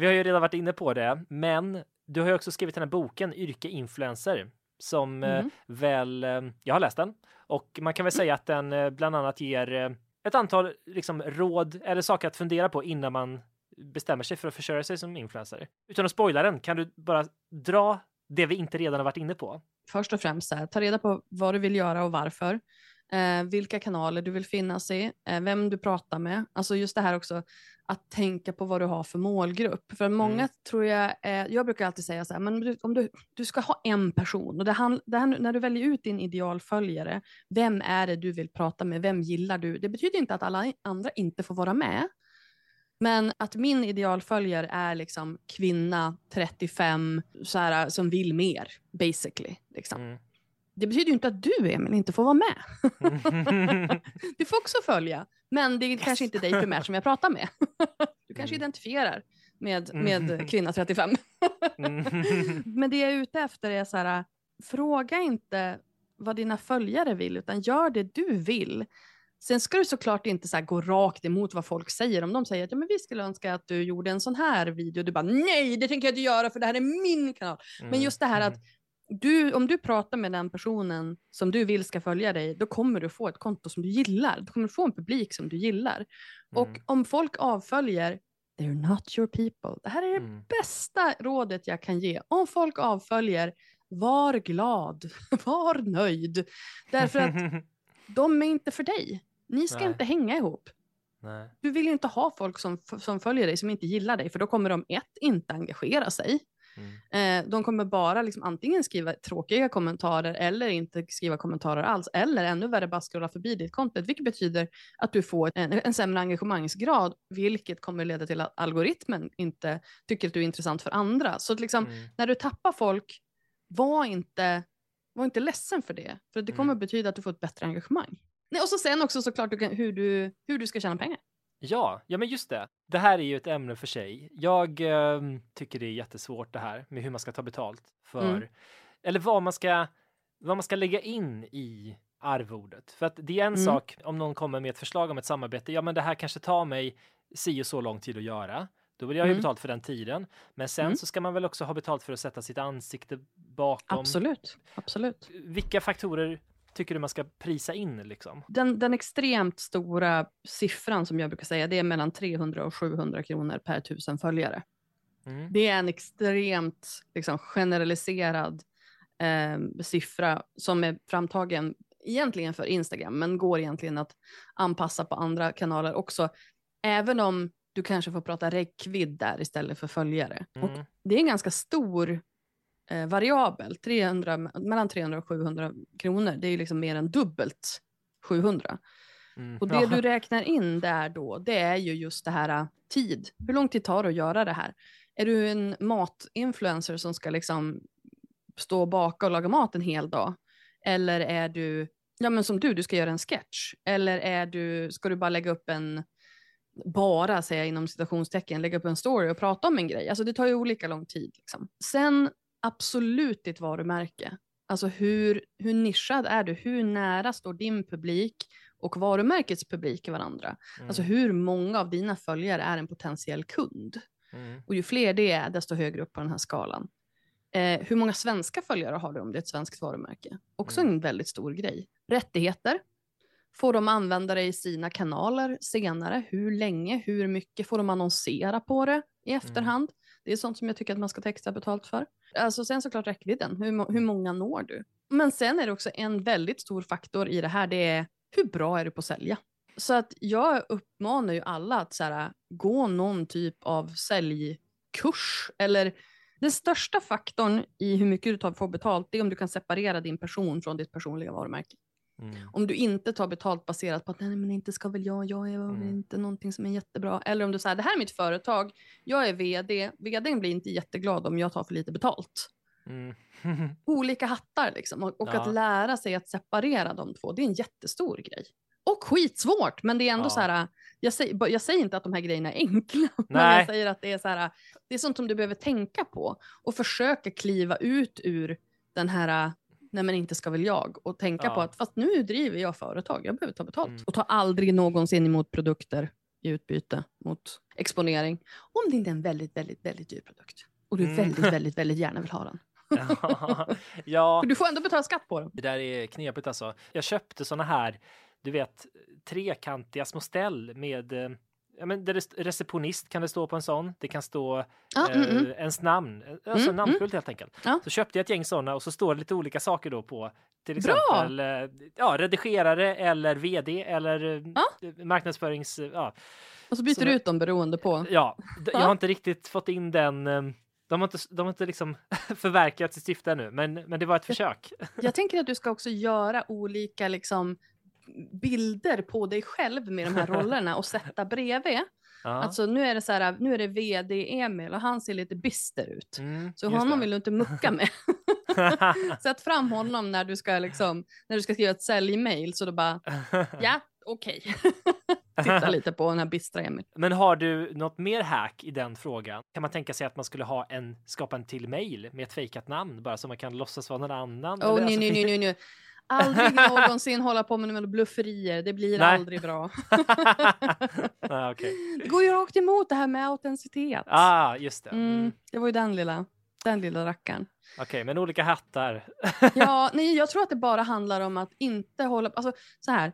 Vi har ju redan varit inne på det, men du har ju också skrivit den här boken Yrke influencer som eh, Mm. väl, eh, jag har läst den och man kan väl säga att den eh, bland annat ger ett antal liksom råd eller saker att fundera på innan man bestämmer sig för att försörja sig som influencer. Utan att spoila den, kan du bara dra det vi inte redan har varit inne på? Först och främst, här, ta reda på vad du vill göra och varför. Eh, vilka kanaler du vill finnas i, eh, vem du pratar med. Alltså just det här också att tänka på vad du har för målgrupp. För många Mm. tror jag, eh, jag brukar alltid säga så här, men du, om du, du ska ha en person och det, hand, det här, när du väljer ut din idealföljare, vem är det du vill prata med, vem gillar du? Det betyder inte att alla andra inte får vara med. Men att min idealföljare är liksom kvinna, 35, så här, som vill mer, basically. Liksom. Mm. Det betyder ju inte att du, Emil, inte får vara med. du får också följa, men det är kanske inte dig primärt som jag pratar med. du kanske Mm. identifierar med, Mm. med kvinna 35. Mm. men det jag är ute efter är så här, fråga inte vad dina följare vill, utan gör det du vill. Sen ska du såklart inte så gå rakt emot vad folk säger. Om de säger att ja, men vi skulle önska att du gjorde en sån här video, du bara nej, det tänker jag inte göra för det här är min kanal. Mm. Men just det här att du, om du pratar med den personen som du vill ska följa dig, då kommer du få ett konto som du gillar. Du kommer få en publik som du gillar. Och Mm. om folk avföljer, they're not your people. Det här är det Mm. bästa rådet jag kan ge. Om folk avföljer, var glad, var nöjd. Därför att de är inte för dig. Ni ska Nej. inte hänga ihop. Nej. Du vill ju inte ha folk som, som följer dig som inte gillar dig, för då kommer de ett, inte engagera sig. Mm. Eh, de kommer bara liksom antingen skriva tråkiga kommentarer eller inte skriva kommentarer alls. Eller ännu värre, bara scrolla förbi ditt content. Vilket betyder att du får en, en sämre engagemangsgrad. Vilket kommer leda till att algoritmen inte tycker att du är intressant för andra. Så att liksom, Mm. när du tappar folk, var inte, var inte ledsen för det. För det kommer Mm. betyda att du får ett bättre engagemang. Nej, och så sen också såklart hur, du, hur du ska tjäna pengar. Ja, ja men just det. Det här är ju ett ämne för sig. Jag ehm, tycker det är jättesvårt det här med hur man ska ta betalt för, Mm. eller vad man ska, vad man ska lägga in i arvodet. För att det är en Mm. sak om någon kommer med ett förslag om ett samarbete. Ja, men det här kanske tar mig si och så lång tid att göra. Då vill jag ju Mm. betalt för den tiden. Men sen Mm. så ska man väl också ha betalt för att sätta sitt ansikte bakom. Absolut. Absolut. Vilka faktorer tycker du man ska prisa in liksom? Den, den extremt stora siffran som jag brukar säga, det är mellan 300 och 700 kronor per tusen följare. Mm. Det är en extremt liksom, generaliserad eh, siffra som är framtagen egentligen för Instagram, men går egentligen att anpassa på andra kanaler också. Även om du kanske får prata räckvidd där istället för följare. Och Mm. det är en ganska stor eh, variabel, 300, mellan 300 och 700 kronor. Det är ju liksom mer än dubbelt 700. Mm. Och det du räknar in där då, det är ju just det här äh, tid. Hur lång tid tar det att göra det här? Är du en matinfluencer som ska liksom stå och baka och laga mat en hel dag? Eller är du, ja men som du, du ska göra en sketch. Eller är du, ska du bara lägga upp en, bara säga inom citationstecken, lägga upp en story och prata om en grej? Alltså det tar ju olika lång tid. Liksom. Sen absolut ditt varumärke. Alltså hur, hur nischad är du? Hur nära står din publik och varumärkets publik i varandra? Alltså Mm. hur många av dina följare är en potentiell kund? Mm. Och ju fler det är, desto högre upp på den här skalan. Eh, hur många svenska följare har du om det är ett svenskt varumärke? Också Mm. en väldigt stor grej. Rättigheter. Får de använda det i sina kanaler senare? Hur länge? Hur mycket? Får de annonsera på det i efterhand? Det är sånt som jag tycker att man ska ta extra betalt för. Alltså sen såklart räckvidden. Hur, hur många når du? Men sen är det också en väldigt stor faktor i det här. Det är hur bra är du på att sälja? Så att jag uppmanar ju alla att så här, gå någon typ av säljkurs. Eller den största faktorn i hur mycket du tar får betalt, det är om du kan separera din person från ditt personliga varumärke. Mm. Om du inte tar betalt baserat på att nej men inte ska väl jag, jag är Mm. inte någonting som är jättebra. Eller om du säger det här är mitt företag, jag är vd, vdn blir inte jätteglad om jag tar för lite betalt. Mm. Olika hattar liksom och, och Ja. att lära sig att separera de två, det är en jättestor grej. Och skitsvårt, men det är ändå Ja. så här, jag säger, jag säger inte att de här grejerna är enkla, men Nej. jag säger att det är så här, det är sånt som du behöver tänka på och försöka kliva ut ur den här, nej men inte ska väl jag, och tänka Ja. på att fast nu driver jag företag, jag behöver ta betalt. Mm. Och ta aldrig någonsin emot produkter i utbyte mot exponering, om det inte är en väldigt, väldigt, väldigt dyr produkt. Och du Mm. väldigt, väldigt, väldigt gärna vill ha den. ja. ja, För du får ändå betala skatt på den. det där är knepigt alltså. Jag köpte såna här, du vet, trekantiga små ställ med eh, Ja, men receptionist kan det stå på en sån. Det kan stå Ja, eh, mm, mm. ens namn, alltså Mm, namnskylt helt enkelt. Ja. Så köpte jag ett gäng såna och så står det lite olika saker då på. Till exempel eh, ja, redigerare eller vd eller eh, Ja. marknadsförings... Ja, Och så byter Så du ut dem beroende på. ja, jag Ja. har inte riktigt fått in den eh, de har inte, de har inte liksom förverkligat sitt syfte ännu, men, men det var ett försök. Jag tänker att du ska också göra olika liksom, bilder på dig själv med de här rollerna och sätta bredvid. Ja. Alltså nu är det så här, nu är det vd Emil och han ser lite bister ut. Mm, Så honom det. vill du inte mucka med. Sätt fram honom när du ska liksom, när du ska skriva ett säljmail så då bara, ja, okej. Titta lite på den här bistra Emil. Men har du något mer hack i den frågan? Kan man tänka sig att man skulle ha en, skapa en till mail med ett fejkat namn bara så man kan låtsas vara någon annan? Eller nej, nej, nej, nej, nej. Aldrig någonsin hålla på med blufferier. Det blir Nej. aldrig bra. ah, okej. Det går ju rakt emot det här med autenticitet. ah, just det. Mm, Mm. det var ju den lilla, den lilla rackaren. Okej, men olika hattar. Ja, nej, jag tror att det bara handlar om att inte hålla... Alltså, så här.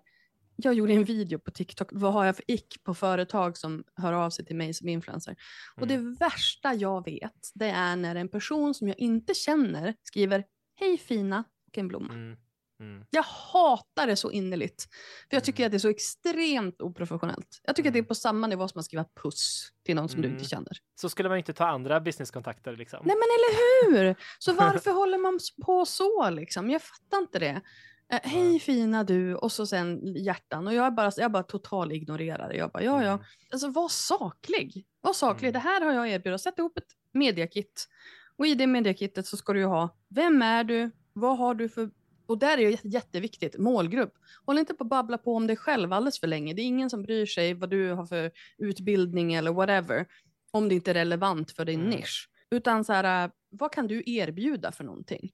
Jag gjorde en video på TikTok. Vad har jag för ick på företag som hör av sig till mig som influencer? Och det värsta jag vet, det är när en person som jag inte känner skriver Hej fina och en blomma. Mm. Mm. Jag hatar det så innerligt. För jag tycker Mm. att det är så extremt oprofessionellt. Jag tycker att det är Mm. på samma nivå som att skriva puss till någon som du Mm. inte känner. Så skulle man inte ta andra businesskontakter liksom. Nej men eller hur! Så varför håller man på så liksom? Jag fattar inte det. Eh, Hej fina du och så sen hjärtan och jag är bara, jag bara total ignorerar det. Jag bara ja ja. Mm. Alltså var saklig. Var saklig. Mm. Det här har jag erbjudit. Sätt ihop ett mediakit. Och i det mediakittet så ska du ju ha, vem är du? Vad har du för och där är det jätte- jätteviktigt, målgrupp. Håll inte på att babbla på om dig själv alldeles för länge. Det är ingen som bryr sig vad du har för utbildning eller whatever. Om det inte är relevant för din Mm. nisch. Utan så här, äh, vad kan du erbjuda för någonting?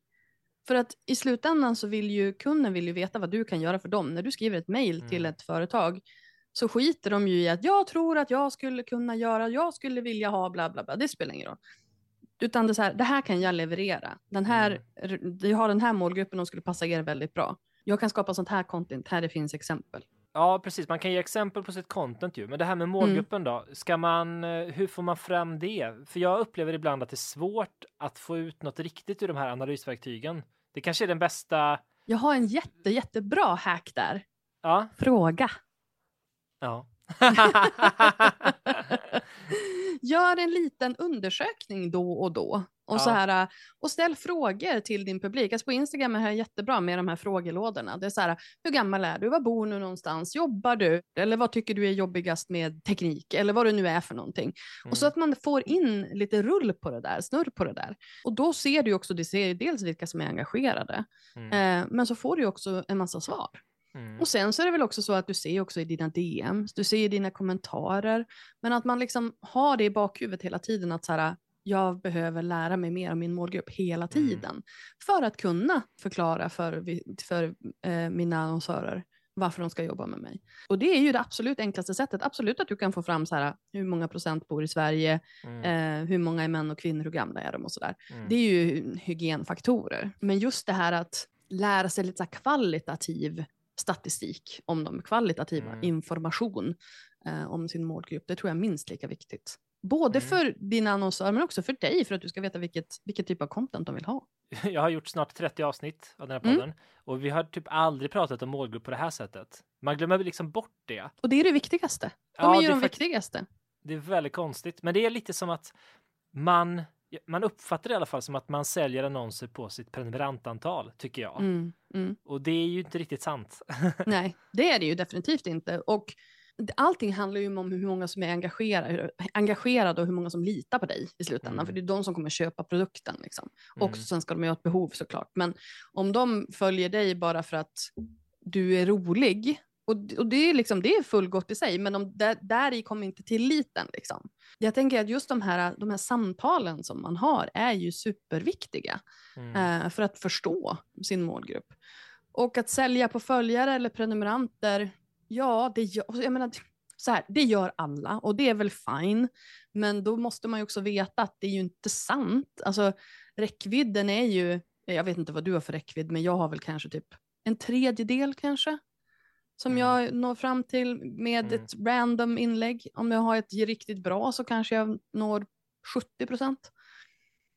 För att i slutändan så vill ju kunden vill ju veta vad du kan göra för dem. När du skriver ett mejl till Mm. ett företag så skiter de ju i att jag tror att jag skulle kunna göra, jag skulle vilja ha bla bla bla. Det spelar ingen roll. Utan det, är så här, det här kan jag leverera. Den här, Jag har den här målgruppen och skulle passa er väldigt bra. Jag kan skapa sånt här content, här det finns exempel. Ja, precis. Man kan ge exempel på sitt content ju. Men det här med målgruppen då? Ska man, eh, hur får man fram det? För jag upplever ibland att det är svårt att få ut något riktigt ur de här analysverktygen. Det kanske är den bästa... Jag har en jätte, jättebra hack där. Ja. Fråga. Ja. Gör en liten undersökning då och då. Och, så Ja. här, och ställ frågor till din publik. Alltså på Instagram är det jättebra med de här frågelådorna. Det är så här, hur gammal är du? Var bor du någonstans? Jobbar du? Eller vad tycker du är jobbigast med teknik? Eller vad det nu är för någonting. Och så Mm. att man får in lite rull på det där, snurr på det där. Och då ser du också, du ser dels vilka som är engagerade. Mm. Eh, men så får du också en massa svar. Mm. Och sen så är det väl också så att du ser också i dina DMs, du ser i dina kommentarer, men att man liksom har det i bakhuvudet hela tiden att så här, jag behöver lära mig mer om min målgrupp hela tiden för att kunna förklara för, för eh, mina annonsörer varför de ska jobba med mig. Och det är ju det absolut enklaste sättet. Absolut att du kan få fram så här, hur många procent bor i Sverige, Mm. eh, hur många är män och kvinnor, hur gamla är de och sådär. Mm. Det är ju hygienfaktorer. Men just det här att lära sig lite så kvalitativ statistik om dem, kvalitativ Mm. information eh, om sin målgrupp, det tror jag är minst lika viktigt. Både Mm. för dina annonsörer men också för dig för att du ska veta vilket, vilket typ av content de vill ha. Jag har gjort snart 30 avsnitt av den här Mm. podden och vi har typ aldrig pratat om målgrupp på det här sättet. Man glömmer liksom bort det. Och det är det viktigaste. De Ja, är ju de viktigaste. Det är väldigt konstigt, men det är lite som att man, man uppfattar det i alla fall som att man säljer annonser på sitt prenumerantantal, tycker jag. Mm, mm. Och det är ju inte riktigt sant. Nej, det är det ju definitivt inte. Och allting handlar ju om hur många som är engagerade, engagerade och hur många som litar på dig i slutändan. Mm. För det är de som kommer köpa produkten. Liksom. Och Mm. sen ska de ju ha ett behov såklart. Men om de följer dig bara för att du är rolig, och, och det, är liksom, det är fullgott i sig, men om, där, där i kommer inte tilliten. Liksom. Jag tänker att just de här, de här samtalen som man har är ju superviktiga Mm. eh, för att förstå sin målgrupp. Och att sälja på följare eller prenumeranter, ja, det gör, jag menar, så här, det gör alla och det är väl fine. Men då måste man ju också veta att det är ju inte sant. Alltså räckvidden är ju, jag vet inte vad du har för räckvidd, men jag har väl kanske typ en tredjedel kanske. Som Mm. jag når fram till med Mm. ett random inlägg. Om jag har ett riktigt bra så kanske jag når 70 procent.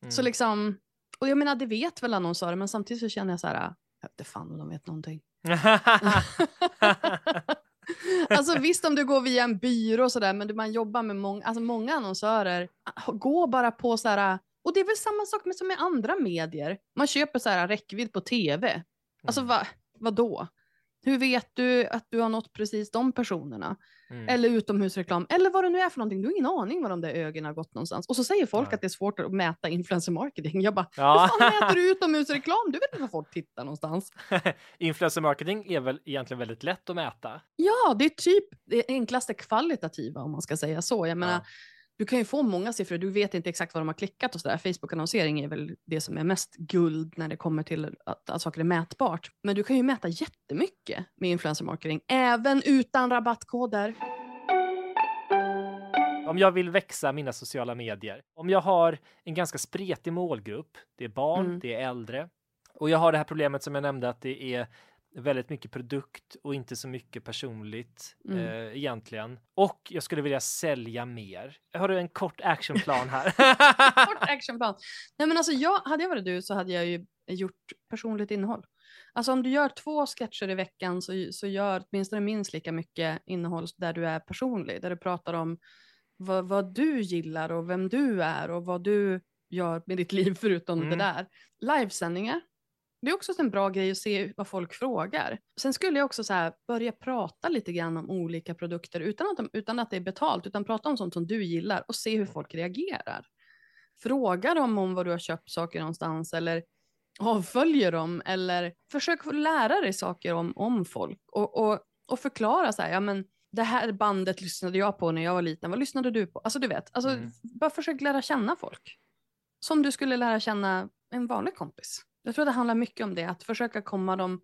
Så Mm. liksom, och jag menar det vet väl annonsörer men samtidigt så känner jag så här, jag vet inte fan om de vet någonting. alltså visst om du går via en byrå och sådär men man jobbar med många, alltså många annonsörer ah, går bara på så här, och det är väl samma sak med, som med andra medier. Man köper så här räckvidd på tv. Alltså Mm. va, vad då? Hur vet du att du har nått precis de personerna? Mm. Eller utomhusreklam, eller vad det nu är för någonting. Du har ingen aning var de där ögonen har gått någonstans. Och så säger folk Nej. att det är svårt att mäta influencer marketing. Jag bara, Ja. hur fan mäter du utomhusreklam? Du vet inte var folk tittar någonstans. Influencer marketing är väl egentligen väldigt lätt att mäta. Ja, det är typ det enklaste kvalitativa om man ska säga så. Jag menar, Ja. Du kan ju få många siffror, du vet inte exakt vad de har klickat och sådär. Facebook-annonsering är väl det som är mest guld när det kommer till att, att saker är mätbart. Men du kan ju mäta jättemycket med influencer marketing, även utan rabattkoder. Om jag vill växa mina sociala medier, om jag har en ganska spretig målgrupp, det är barn, Mm. det är äldre och jag har det här problemet som jag nämnde att det är väldigt mycket produkt och inte så mycket personligt Mm. eh, egentligen. Och jag skulle vilja sälja mer. Har du en kort actionplan här? Kort actionplan. Nej men alltså jag, hade jag varit du så hade jag ju gjort personligt innehåll. Alltså om du gör två sketcher i veckan så, så gör åtminstone minst lika mycket innehåll där du är personlig. Där du pratar om vad, vad du gillar och vem du är och vad du gör med ditt liv förutom Mm. det där. Livesändningar. Det är också en bra grej att se vad folk frågar. Sen skulle jag också så börja prata lite grann om olika produkter utan att, de, utan att det är betalt, utan prata om sånt som du gillar och se hur folk reagerar. Fråga dem om vad du har köpt saker någonstans eller avföljer dem eller försök lära dig saker om, om folk och, och, och förklara så här, ja men det här bandet lyssnade jag på när jag var liten, vad lyssnade du på? Alltså du vet, alltså, Mm. bara försök lära känna folk. Som du skulle lära känna en vanlig kompis. Jag tror det handlar mycket om det, att försöka komma dem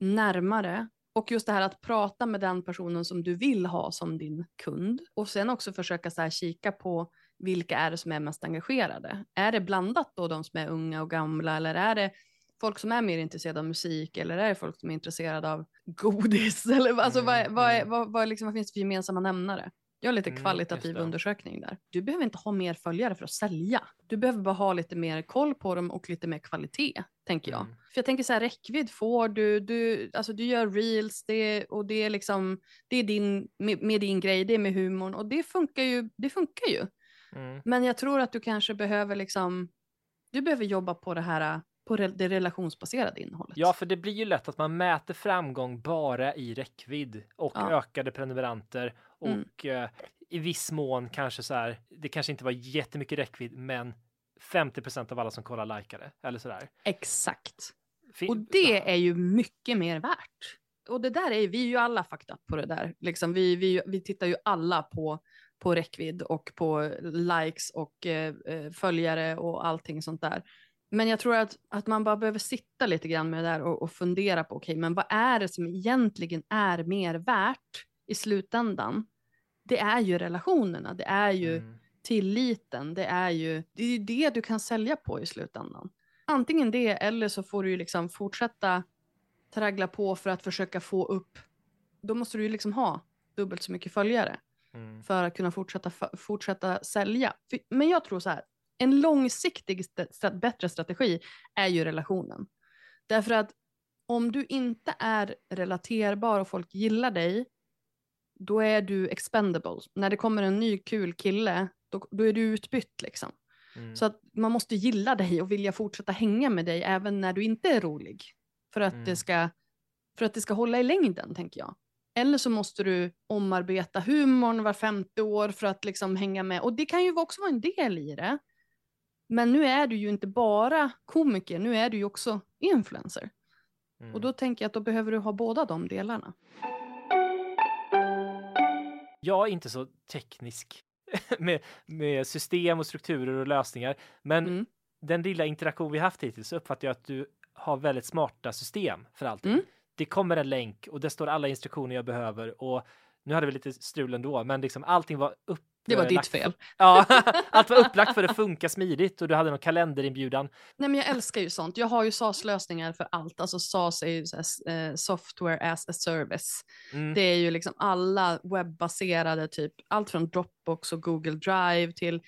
närmare. Och just det här att prata med den personen som du vill ha som din kund. Och sen också försöka så här kika på vilka är det som är mest engagerade. Är det blandat då de som är unga och gamla eller är det folk som är mer intresserade av musik eller är det folk som är intresserade av godis? Eller, vad- alltså, vad, är- Mm, vad, är- mm. vad, vad, är liksom, vad finns det för gemensamma nämnare? Gör lite Mm, kvalitativ det. undersökning där. Du behöver inte ha mer följare för att sälja. Du behöver bara ha lite mer koll på dem och lite mer kvalitet, tänker jag. Mm. För jag tänker så här, räckvidd får du, du, alltså du gör reels det, och det är liksom, det är din, med, med din grej, det är med humorn och det funkar ju, det funkar ju. Mm. Men jag tror att du kanske behöver liksom, du behöver jobba på det här, på det relationsbaserade innehållet. Ja, för det blir ju lätt att man mäter framgång bara i räckvidd och Ja. ökade prenumeranter och Mm. eh, i viss mån kanske så här. Det kanske inte var jättemycket räckvidd, men 50% av alla som kollar likade eller så där. Exakt. Fin- Och det är ju mycket mer värt. Och det där är vi är ju alla fucked up på det där. Liksom vi, vi, vi tittar ju alla på, på räckvidd och på likes och eh, eh, följare och allting sånt där. Men jag tror att, att man bara behöver sitta lite grann med det där och, och fundera på, okej, men vad är det som egentligen är mer värt i slutändan? Det är ju relationerna, det är ju Mm. tilliten, det är ju det, är det du kan sälja på i slutändan. Antingen det eller så får du ju liksom fortsätta traggla på för att försöka få upp, då måste du ju liksom ha dubbelt så mycket följare Mm. för att kunna fortsätta, fortsätta sälja. Men jag tror så här, en långsiktig bättre strategi är ju relationen. Därför att om du inte är relaterbar och folk gillar dig, då är du expendable. När det kommer en ny kul kille, då, då är du utbytt liksom. Mm. Så att man måste gilla dig och vilja fortsätta hänga med dig även när du inte är rolig. För att, Mm. det, ska, för att det ska hålla i längden, tänker jag. Eller så måste du omarbeta humorn var femte år för att liksom hänga med. Och det kan ju också vara en del i det. Men nu är du ju inte bara komiker, nu är du ju också influencer. Mm. Och då tänker jag att då behöver du ha båda de delarna. Jag är inte så teknisk med, med system och strukturer och lösningar, men Mm. den lilla interaktion vi haft hittills så uppfattar jag att du har väldigt smarta system för allting. Mm. Det kommer en länk och det står alla instruktioner jag behöver och nu hade vi lite strul ändå, men liksom allting var upp. Det var ditt lagt- fel. Ja, allt var upplagt för att funka smidigt och du hade någon kalenderinbjudan. Nej, men jag älskar ju sånt. Jag har ju SAS-lösningar för allt. Alltså SAS är ju så här, eh, software as a service. Mm. Det är ju liksom alla webbaserade, typ allt från Dropbox och Google Drive till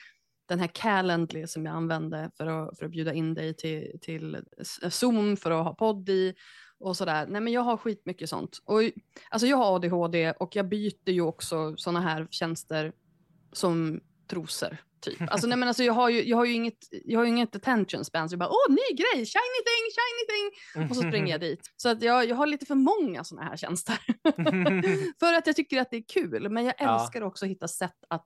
den här Calendly som jag använde för att, för att bjuda in dig till, till Zoom för att ha podd i och sådär. Nej men jag har skitmycket sånt. Och, alltså jag har ADHD och jag byter ju också sådana här tjänster som trosor. Typ. Alltså, nej, men alltså, jag, har ju, jag har ju inget, jag har inget attention span, så jag bara åh ny grej, shiny thing, shiny thing. Och så springer jag dit. Så att jag, jag har lite för många sådana här tjänster. för att jag tycker att det är kul. Men jag Ja. älskar också att hitta sätt att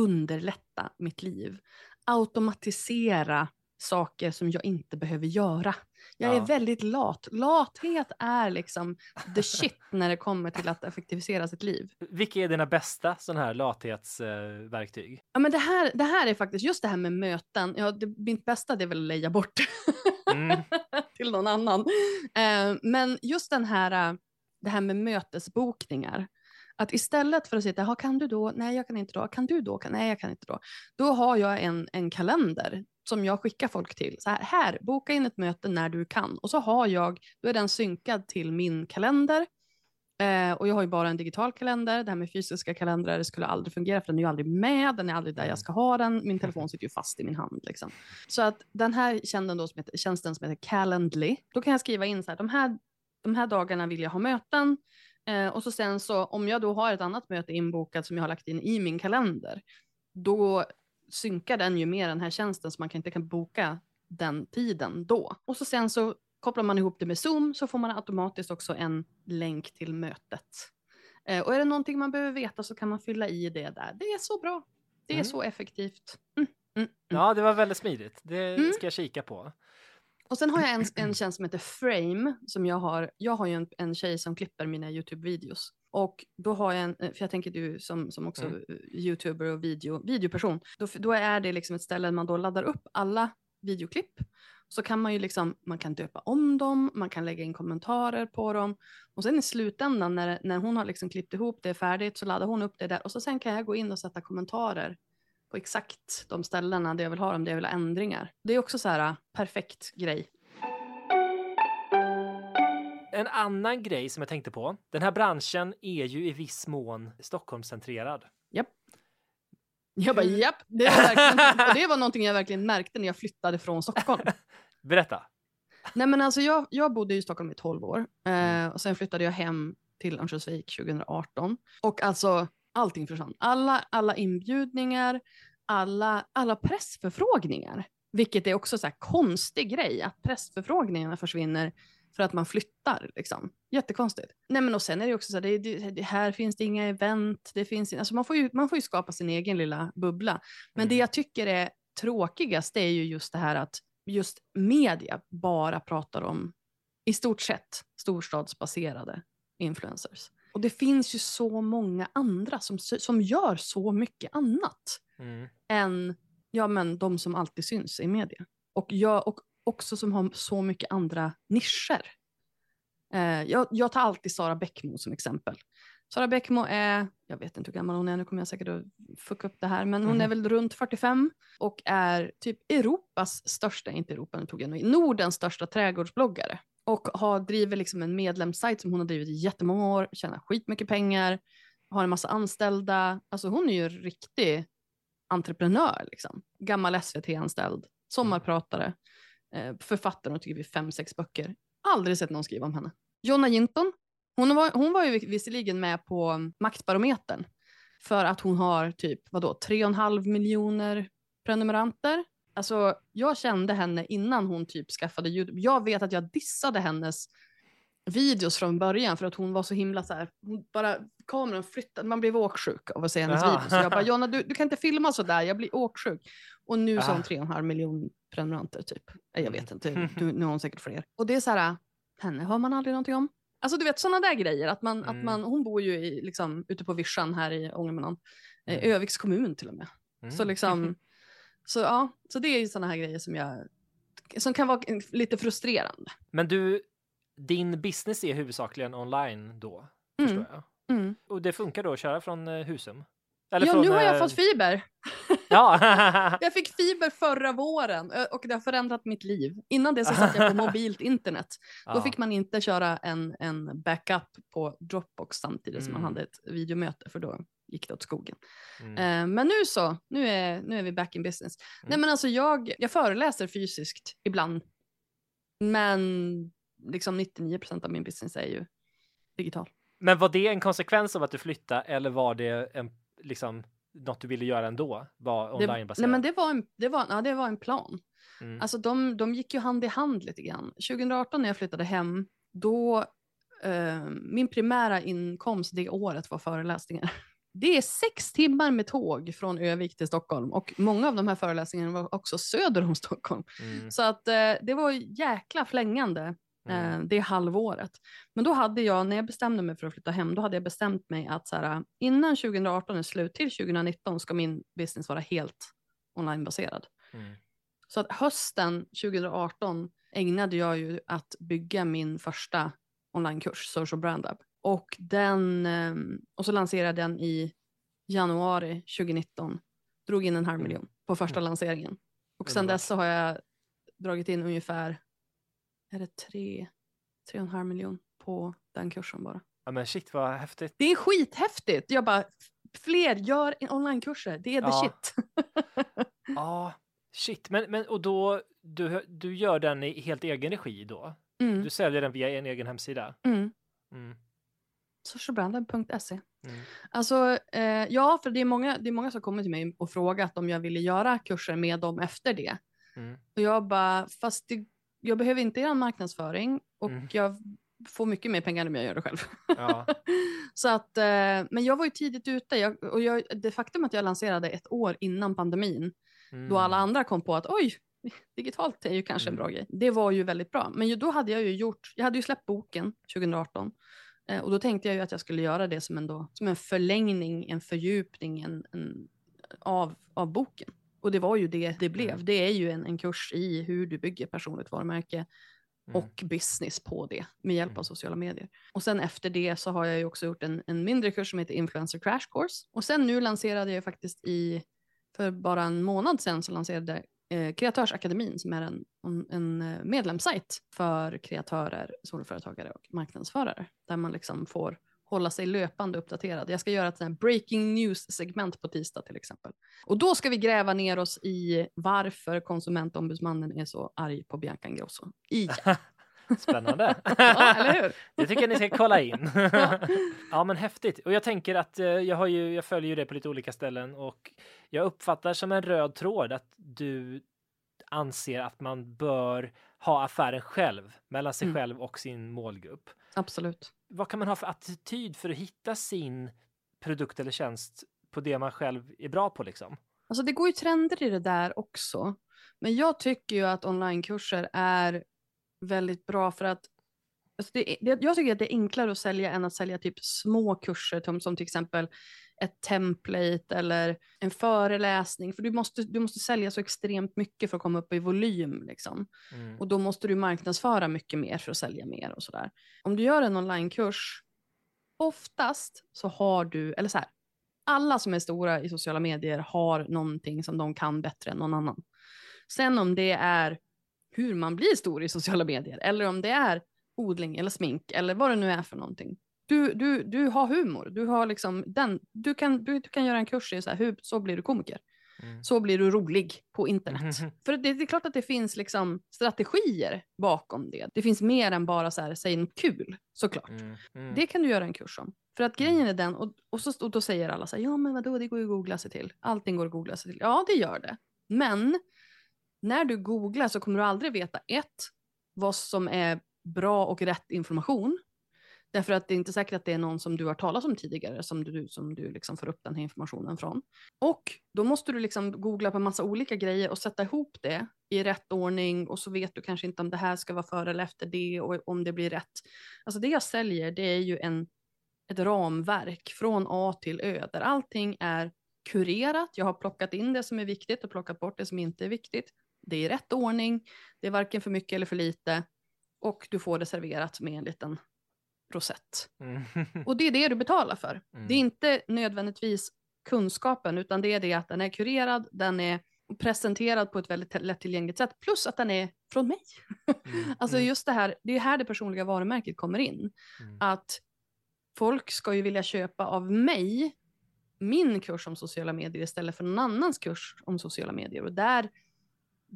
underlätta mitt liv. Automatisera saker som jag inte behöver göra. Jag Ja. är väldigt lat. Lathet är liksom the shit när det kommer till att effektivisera sitt liv. Vilka är dina bästa sådana här lathetsverktyg? Ja, men det, här, det här är faktiskt, just det här med möten, ja, det, mitt bästa det är väl att leja bort Mm. till någon annan. Eh, men just den här, eh, det här med mötesbokningar, att istället för att sitta, "Ja, kan du då? Nej, jag kan inte då. Kan du då? Nej, jag kan inte då. Då har jag en, en kalender som jag skickar folk till. Så här, här, boka in ett möte när du kan. Och så har jag, då är den synkad till min kalender. Eh, och jag har ju bara en digital kalender. Det här med fysiska kalendrar skulle aldrig fungera för den är ju aldrig med. Den är aldrig där jag ska ha den. Min telefon sitter ju fast i min hand. Liksom. Så att den här tjänsten, då som heter, tjänsten som heter Calendly, då kan jag skriva in så här, de här, de här dagarna vill jag ha möten. Eh, och så sen så om jag då har ett annat möte inbokat som jag har lagt in i min kalender, då synkar den ju med den här tjänsten så man kan inte kan boka den tiden då. Och så sen så kopplar man ihop det med Zoom så får man automatiskt också en länk till mötet. Eh, och är det någonting man behöver veta så kan man fylla i det där. Det är så bra. Det är Mm. så effektivt. Mm, mm, mm. Ja, det var väldigt smidigt. Det Mm. ska jag kika på. Och sen har jag en, en tjänst som heter Frame. Som jag, har, jag har ju en, en tjej som klipper mina YouTube-videos. Och då har jag en, för jag tänker du som, som också Mm. eh, YouTuber och video, videoperson. Då, då är det liksom ett ställe där man då laddar upp alla videoklipp. Så kan man ju liksom, man kan döpa om dem, man kan lägga in kommentarer på dem. Och sen i slutändan när, när hon har liksom klippt ihop det färdigt så laddar hon upp det där. Och så sen kan jag gå in och sätta kommentarer på exakt de ställena där jag vill ha dem, där jag vill ha ändringar. Det är också så här äh, perfekt grej. En annan grej som jag tänkte på. Den här branschen är ju i viss mån Stockholmscentrerad. Japp. Jag bara japp, det var, det var någonting jag verkligen märkte när jag flyttade från Stockholm. Berätta. Nej men alltså jag, jag bodde i Stockholm i 12 år eh, och sen flyttade jag hem till Örnsköldsvik 2018. Och alltså allting försvann. Alla, alla inbjudningar, alla, alla pressförfrågningar. Vilket är också så här konstig grej att pressförfrågningarna försvinner för att man flyttar. Liksom. Jättekonstigt. Nej, men och sen är det också så här, det, det, det, här finns det inga event. Det finns, alltså man, får ju, man får ju skapa sin egen lilla bubbla. Men det Mm. jag tycker är tråkigast det är ju just det här att just media bara pratar om i stort sett storstadsbaserade influencers. Och det finns ju så många andra som, som gör så mycket annat Mm. än ja, men de som alltid syns i media. Och, jag, och också som har så mycket andra nischer. Eh, jag, jag tar alltid Sara Bäckmo som exempel. Sara Bäckmo är, jag vet inte hur gammal hon är, nu kommer jag säkert att fucka upp det här, men hon är väl runt 45 och är typ Europas största, inte Europa, nu tog jag nog Nordens största trädgårdsbloggare. Och har, driver liksom en medlemssajt som hon har drivit i jättemånga år, tjänar skitmycket pengar, har en massa anställda. Alltså hon är ju en riktig entreprenör. Liksom. Gammal SVT-anställd, sommarpratare, eh, författare och tycker vi fem, sex böcker. Aldrig sett någon skriva om henne. Jonna Jinton, hon var, hon var ju visserligen med på Maktbarometern för att hon har typ vadå, 3,5 miljoner prenumeranter. Alltså, jag kände henne innan hon typ skaffade YouTube. Jag vet att jag dissade hennes videos från början för att hon var så himla så här, hon bara kameran flyttade, man blev åksjuk av att se hennes Aha. videos. Så jag bara, Jonna du, du kan inte filma så där, jag blir åksjuk. Och nu så har hon Ah. 3,5 miljoner prenumeranter typ. Jag vet inte, Mm. nu, nu har hon säkert fler. Och det är så här, henne hör man aldrig någonting om. Alltså du vet sådana där grejer, att man, att Mm. man, hon bor ju i, liksom, ute på vischan här i Ångermanland, eh, Mm. Öviks kommun till och med. Så Mm. liksom, så ja, så det är ju sådana här grejer som jag, som kan vara lite frustrerande. Men du, din business är huvudsakligen online då, Mm. förstår jag. Mm. Och det funkar då att köra från eh, Husum? Eller Ja, från, nu har jag eh, fått fiber. Ja, Jag fick fiber förra våren och det har förändrat mitt liv. Innan det så satt jag på mobilt internet. Då Ja. fick man inte köra en, en backup på Dropbox samtidigt som man Mm. hade ett videomöte för då gick det åt skogen. Mm. Eh, men nu så, nu är, nu är vi back in business. Nej men alltså jag, jag föreläser fysiskt ibland. Men liksom 99% av min business är ju digital. Men var det en konsekvens av att du flyttade eller var det en, liksom, något du ville göra ändå? Var onlinebaserat? nej men det var en, det var, ja, det var en plan. Mm. Alltså de, de gick ju hand i hand lite grann. 2018 när jag flyttade hem, då eh, min primära inkomst det året var föreläsningar. det är sex timmar med tåg från Övik till Stockholm och många av de här föreläsningarna var också söder om Stockholm. Mm. Så att eh, det var jäkla flängande Mm. det halvåret. Men då hade jag, när jag bestämde mig för att flytta hem, då hade jag bestämt mig att så här, innan 2018 är slut, till 2019 ska min business vara helt onlinebaserad. Mm. Så att hösten 2018 ägnade jag ju att bygga min första onlinekurs, Social Brand Lab. Och, den, eh, och så lanserade jag den i januari 2019. Drog in en halv Mm. miljon på första Mm. lanseringen. Och sen dess så har jag dragit in ungefär, är det tre, tre och en halv miljon på den kursen bara. Ja men shit vad häftigt. Det är skithäftigt! Jag bara, fler gör onlinekurser, det är the Ja. shit. Ja, shit. Men, men och då, du, du gör den i helt egen regi då? Mm, Du säljer den via en egen hemsida? mm. Mm. Socialbranded.se. Mm. Alltså, eh, ja, för det är, många, det är många som kommer till mig och frågat om jag ville göra kurser med dem efter det. Mm. Och jag bara, fast det, jag behöver inte er marknadsföring och Mm. jag får mycket mer pengar om jag gör det själv. Ja. Så att, eh, men jag var ju tidigt ute jag, och jag, det faktum att jag lanserade ett år innan pandemin, Mm. då alla andra kom på att oj, digitalt är ju kanske en Mm. bra grej. Det var ju väldigt bra. Men ju, då hade jag ju gjort, jag hade ju släppt boken 2018 eh, och då tänkte jag ju att jag skulle göra det som en, då, som en förlängning, en fördjupning en, en, av, av boken. Och det var ju det det blev. Mm. Det är ju en, en kurs i hur du bygger personligt varumärke Mm. och business på det med hjälp av Mm. sociala medier. Och sen efter det så har jag ju också gjort en, en mindre kurs som heter Influencer Crash Course. Och sen nu lanserade jag faktiskt i, för bara en månad sedan så lanserade eh, Kreatörsakademin som är en, en, en eh, medlemssajt för kreatörer, soloföretagare och marknadsförare. Där man liksom får hålla sig löpande uppdaterad. Jag ska göra ett sånt breaking news-segment på tisdag till exempel. Och då ska vi gräva ner oss i varför konsumentombudsmannen är så arg på Bianca Ingrosso. Igen. Spännande. Ja, eller hur? Det tycker jag ni ska kolla in. Ja. ja men häftigt. Och jag tänker att eh, jag, har ju, jag följer ju det på lite olika ställen och jag uppfattar som en röd tråd att du anser att man bör ha affären själv mellan sig Mm. själv och sin målgrupp. Absolut. Vad kan man ha för attityd för att hitta sin produkt eller tjänst på det man själv är bra på liksom? Alltså det går ju trender i det där också. Men jag tycker ju att onlinekurser är väldigt bra för att alltså det, det, jag tycker att det är enklare att sälja än att sälja typ små kurser som, som till exempel ett template eller en föreläsning. För du måste, du måste sälja så extremt mycket för att komma upp i volym. Liksom. Mm. Och då måste du marknadsföra mycket mer för att sälja mer och sådär. Om du gör en onlinekurs, oftast så har du, eller så här, alla som är stora i sociala medier har någonting som de kan bättre än någon annan. Sen om det är hur man blir stor i sociala medier eller om det är odling eller smink eller vad det nu är för någonting. Du, du, du har humor, du, har liksom den, du, kan, du, du kan göra en kurs i så, här, hur, så blir du komiker. Mm. Så blir du rolig på internet. Mhm. För det, det är klart att det finns liksom strategier bakom det. Det finns mer än bara så här, säg något kul, såklart. Mm. Mm. Det kan du göra en kurs om. För att Mm. grejen är den, och, och, så, och då säger alla så här, ja men vadå, det går ju att googla sig till. Allting går att googla sig till. Ja, det gör det. Men när du googlar så kommer du aldrig veta ett, vad som är bra och rätt information. Därför att det är inte säkert att det är någon som du har talat om tidigare som du, som du liksom får upp den här informationen från. Och då måste du liksom googla på massa olika grejer och sätta ihop det i rätt ordning och så vet du kanske inte om det här ska vara före eller efter det och om det blir rätt. Alltså det jag säljer det är ju en, ett ramverk från A till Ö där allting är kurerat. Jag har plockat in det som är viktigt och plockat bort det som inte är viktigt. Det är i rätt ordning, det är varken för mycket eller för lite och du får det serverat med en liten rosett. Mm. Och det är det du betalar för. Mm. Det är inte nödvändigtvis kunskapen utan det är det att den är kurerad, den är presenterad på ett väldigt lättillgängligt sätt plus att den är från mig. Mm. Alltså Mm. just det här, det är här det personliga varumärket kommer in. Mm. Att folk ska ju vilja köpa av mig min kurs om sociala medier istället för någon annans kurs om sociala medier. Och där,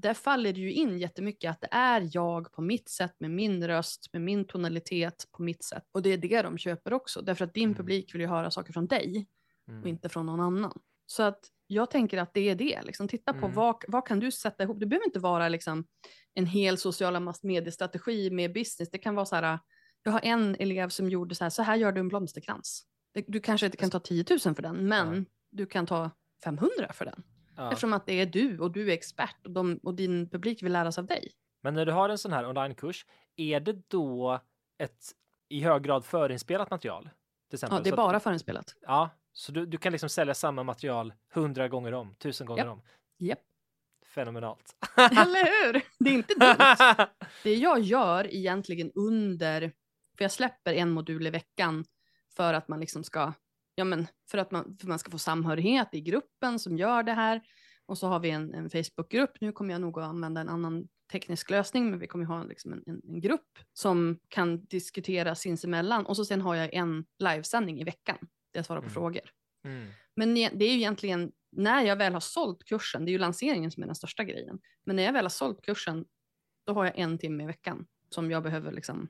där faller det ju in jättemycket att det är jag på mitt sätt med min röst, med min tonalitet på mitt sätt. Och det är det de köper också, därför att din Mm. publik vill ju höra saker från dig Mm. och inte från någon annan. Så att jag tänker att det är det. Liksom, titta på Mm. vad, vad kan du sätta ihop. Det behöver inte vara liksom, en hel sociala mediestrategi med business. Det kan vara så här, jag har en elev som gjorde så här, så här gör du en blomsterkrans. Du kanske inte kan ta 10 000 för den, men du kan ta 500 för den. Ja. Eftersom att det är du och du är expert och, de, och din publik vill lära sig av dig. Men när du har en sån här onlinekurs, är det då ett i hög grad förinspelat material? Till exempel, Ja, det är bara förinspelat. Ja, så du, du kan liksom sälja samma material hundra gånger om, tusen gånger Japp. om. Japp. Fenomenalt. Eller hur? Det är inte dumt. Det jag gör egentligen under, för jag släpper en modul i veckan för att man liksom ska, ja men för att man, för man ska få samhörighet i gruppen som gör det här. Och så har vi en, en Facebookgrupp. Nu kommer jag nog att använda en annan teknisk lösning, men vi kommer ha liksom en, en, en grupp som kan diskutera sinsemellan. Och så sen har jag en livesändning i veckan där jag svarar på Mm. frågor. Mm. Men ne- det är ju egentligen när jag väl har sålt kursen, det är ju lanseringen som är den största grejen. Men när jag väl har sålt kursen, då har jag en timme i veckan som jag behöver liksom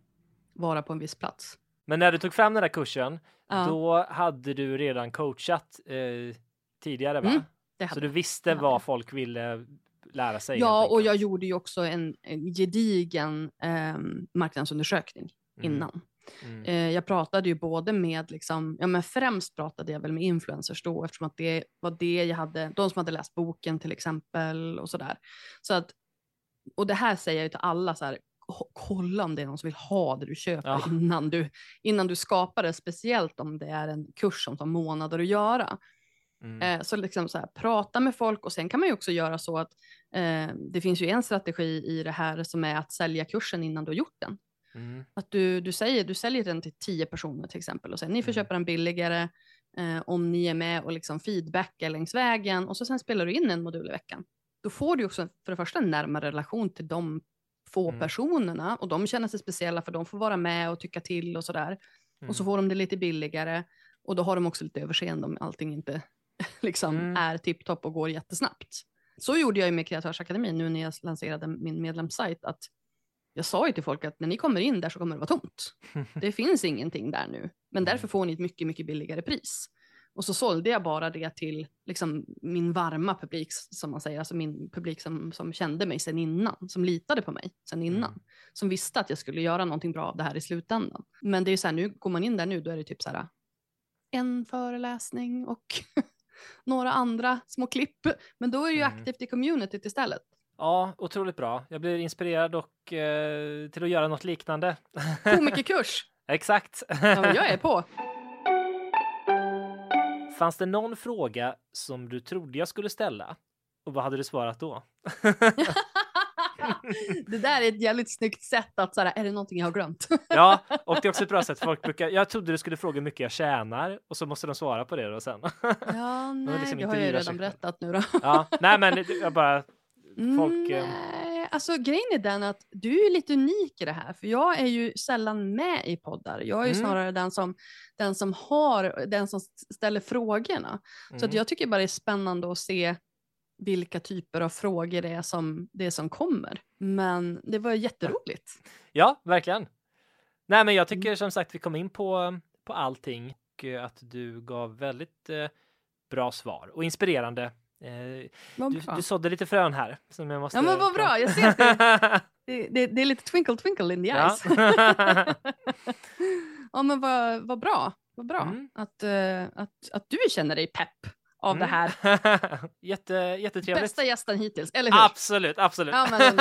vara på en viss plats. Men när du tog fram den här kursen, Ja, då hade du redan coachat eh, tidigare, va? Mm, Så du visste vad folk ville lära sig? Ja, och jag gjorde ju också en, en gedigen eh, marknadsundersökning Mm, innan. Mm. Eh, jag pratade ju både med, liksom, ja men främst pratade jag väl med influencers då eftersom att det var det jag hade, de som hade läst boken till exempel och sådär. Så att, och det här säger jag ju till alla så här, kolla om det är någon som vill ha det du köper Ja. innan, du, innan du skapar det, speciellt om det är en kurs som tar månader att göra. Mm. Eh, så liksom så här, prata med folk och sen kan man ju också göra så att eh, det finns ju en strategi i det här som är att sälja kursen innan du har gjort den. Mm. Att du, du, säger, du säljer den till tio personer till exempel och sen ni får Mm. köpa den billigare eh, om ni är med och liksom feedbackar längs vägen och så sen spelar du in en modul i veckan. Då får du också för det första en närmare relation till de få Mm. personerna och de känner sig speciella för de får vara med och tycka till och sådär. Och så Mm. får de det lite billigare och då har de också lite överseende om allting inte liksom Mm. är tipptopp och går jättesnabbt. Så gjorde jag ju med Kreatörsakademin nu när jag lanserade min medlemssajt att jag sa ju till folk att när ni kommer in där så kommer det vara tomt. Det finns ingenting där nu, men därför Mm. får ni ett mycket, mycket billigare pris. Och så sålde jag bara det till liksom, min varma publik, som man säger, alltså min publik som, som kände mig sen innan, som litade på mig sen innan, Mm. som visste att jag skulle göra någonting bra av det här i slutändan. Men det är ju så här, nu går man in där nu, då är det typ så här, en föreläsning och några andra små klipp. Men då är det ju Mm. aktivt i communityt istället. Ja, otroligt bra. Jag blir inspirerad och eh, till att göra något liknande. Komikerkurs, Exakt. ja, jag är på. Fanns det någon fråga som du trodde jag skulle ställa? Och vad hade du svarat då? det där är ett jävligt snyggt sätt att så här, är det någonting jag har glömt? Ja, och det är också ett bra sätt. Folk brukar, jag trodde du skulle fråga hur mycket jag tjänar och så måste de svara på det då sen. ja, nej, liksom det har jag ju redan berättat nu då. Ja, nej men jag bara, folk... eh, Nej, alltså grejen är den att du är lite unik i det här, för jag är ju sällan med i poddar. Jag är ju Mm. snarare den som, den som har, den som ställer frågorna. Så att mm. jag tycker bara det är spännande att se vilka typer av frågor det är som, det är som kommer. Men det var jätteroligt. Ja, verkligen. Nej, men jag Mm. tycker som sagt vi kom in på, på allting och att du gav väldigt eh, bra svar och inspirerande. Eh, du, du sådde lite frön här som jag måste... Ja men vad bra, jag ser att det, det, det, det är lite twinkle twinkle in the Ja. eyes. ja men vad, vad bra, vad bra Mm. att, eh, att, att du känner dig pepp av det Mm. här. Jätte, jättetrevligt. Bästa gästen hittills, eller hur? Absolut, absolut. Ja, men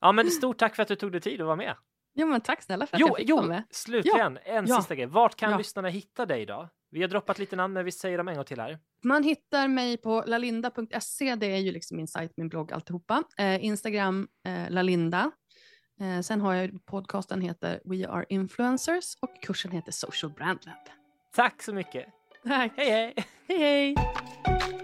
ja, men stort tack för att du tog dig tid att vara med. Ja men tack snälla för att Jo, jag fick vara jo, med. slutligen en Ja. sista grej. Vart kan Ja. lyssnarna hitta dig då? Vi har droppat lite namn, men vi säger dem en gång till här. Man hittar mig på lalinda.se, det är ju liksom min sajt, min blogg, alltihopa. Eh, Instagram, eh, lalinda. Eh, sen har jag podcasten heter We Are Influencers och kursen heter Social Brand Lab. Tack så mycket. Tack. Hej, hej! Hej hej!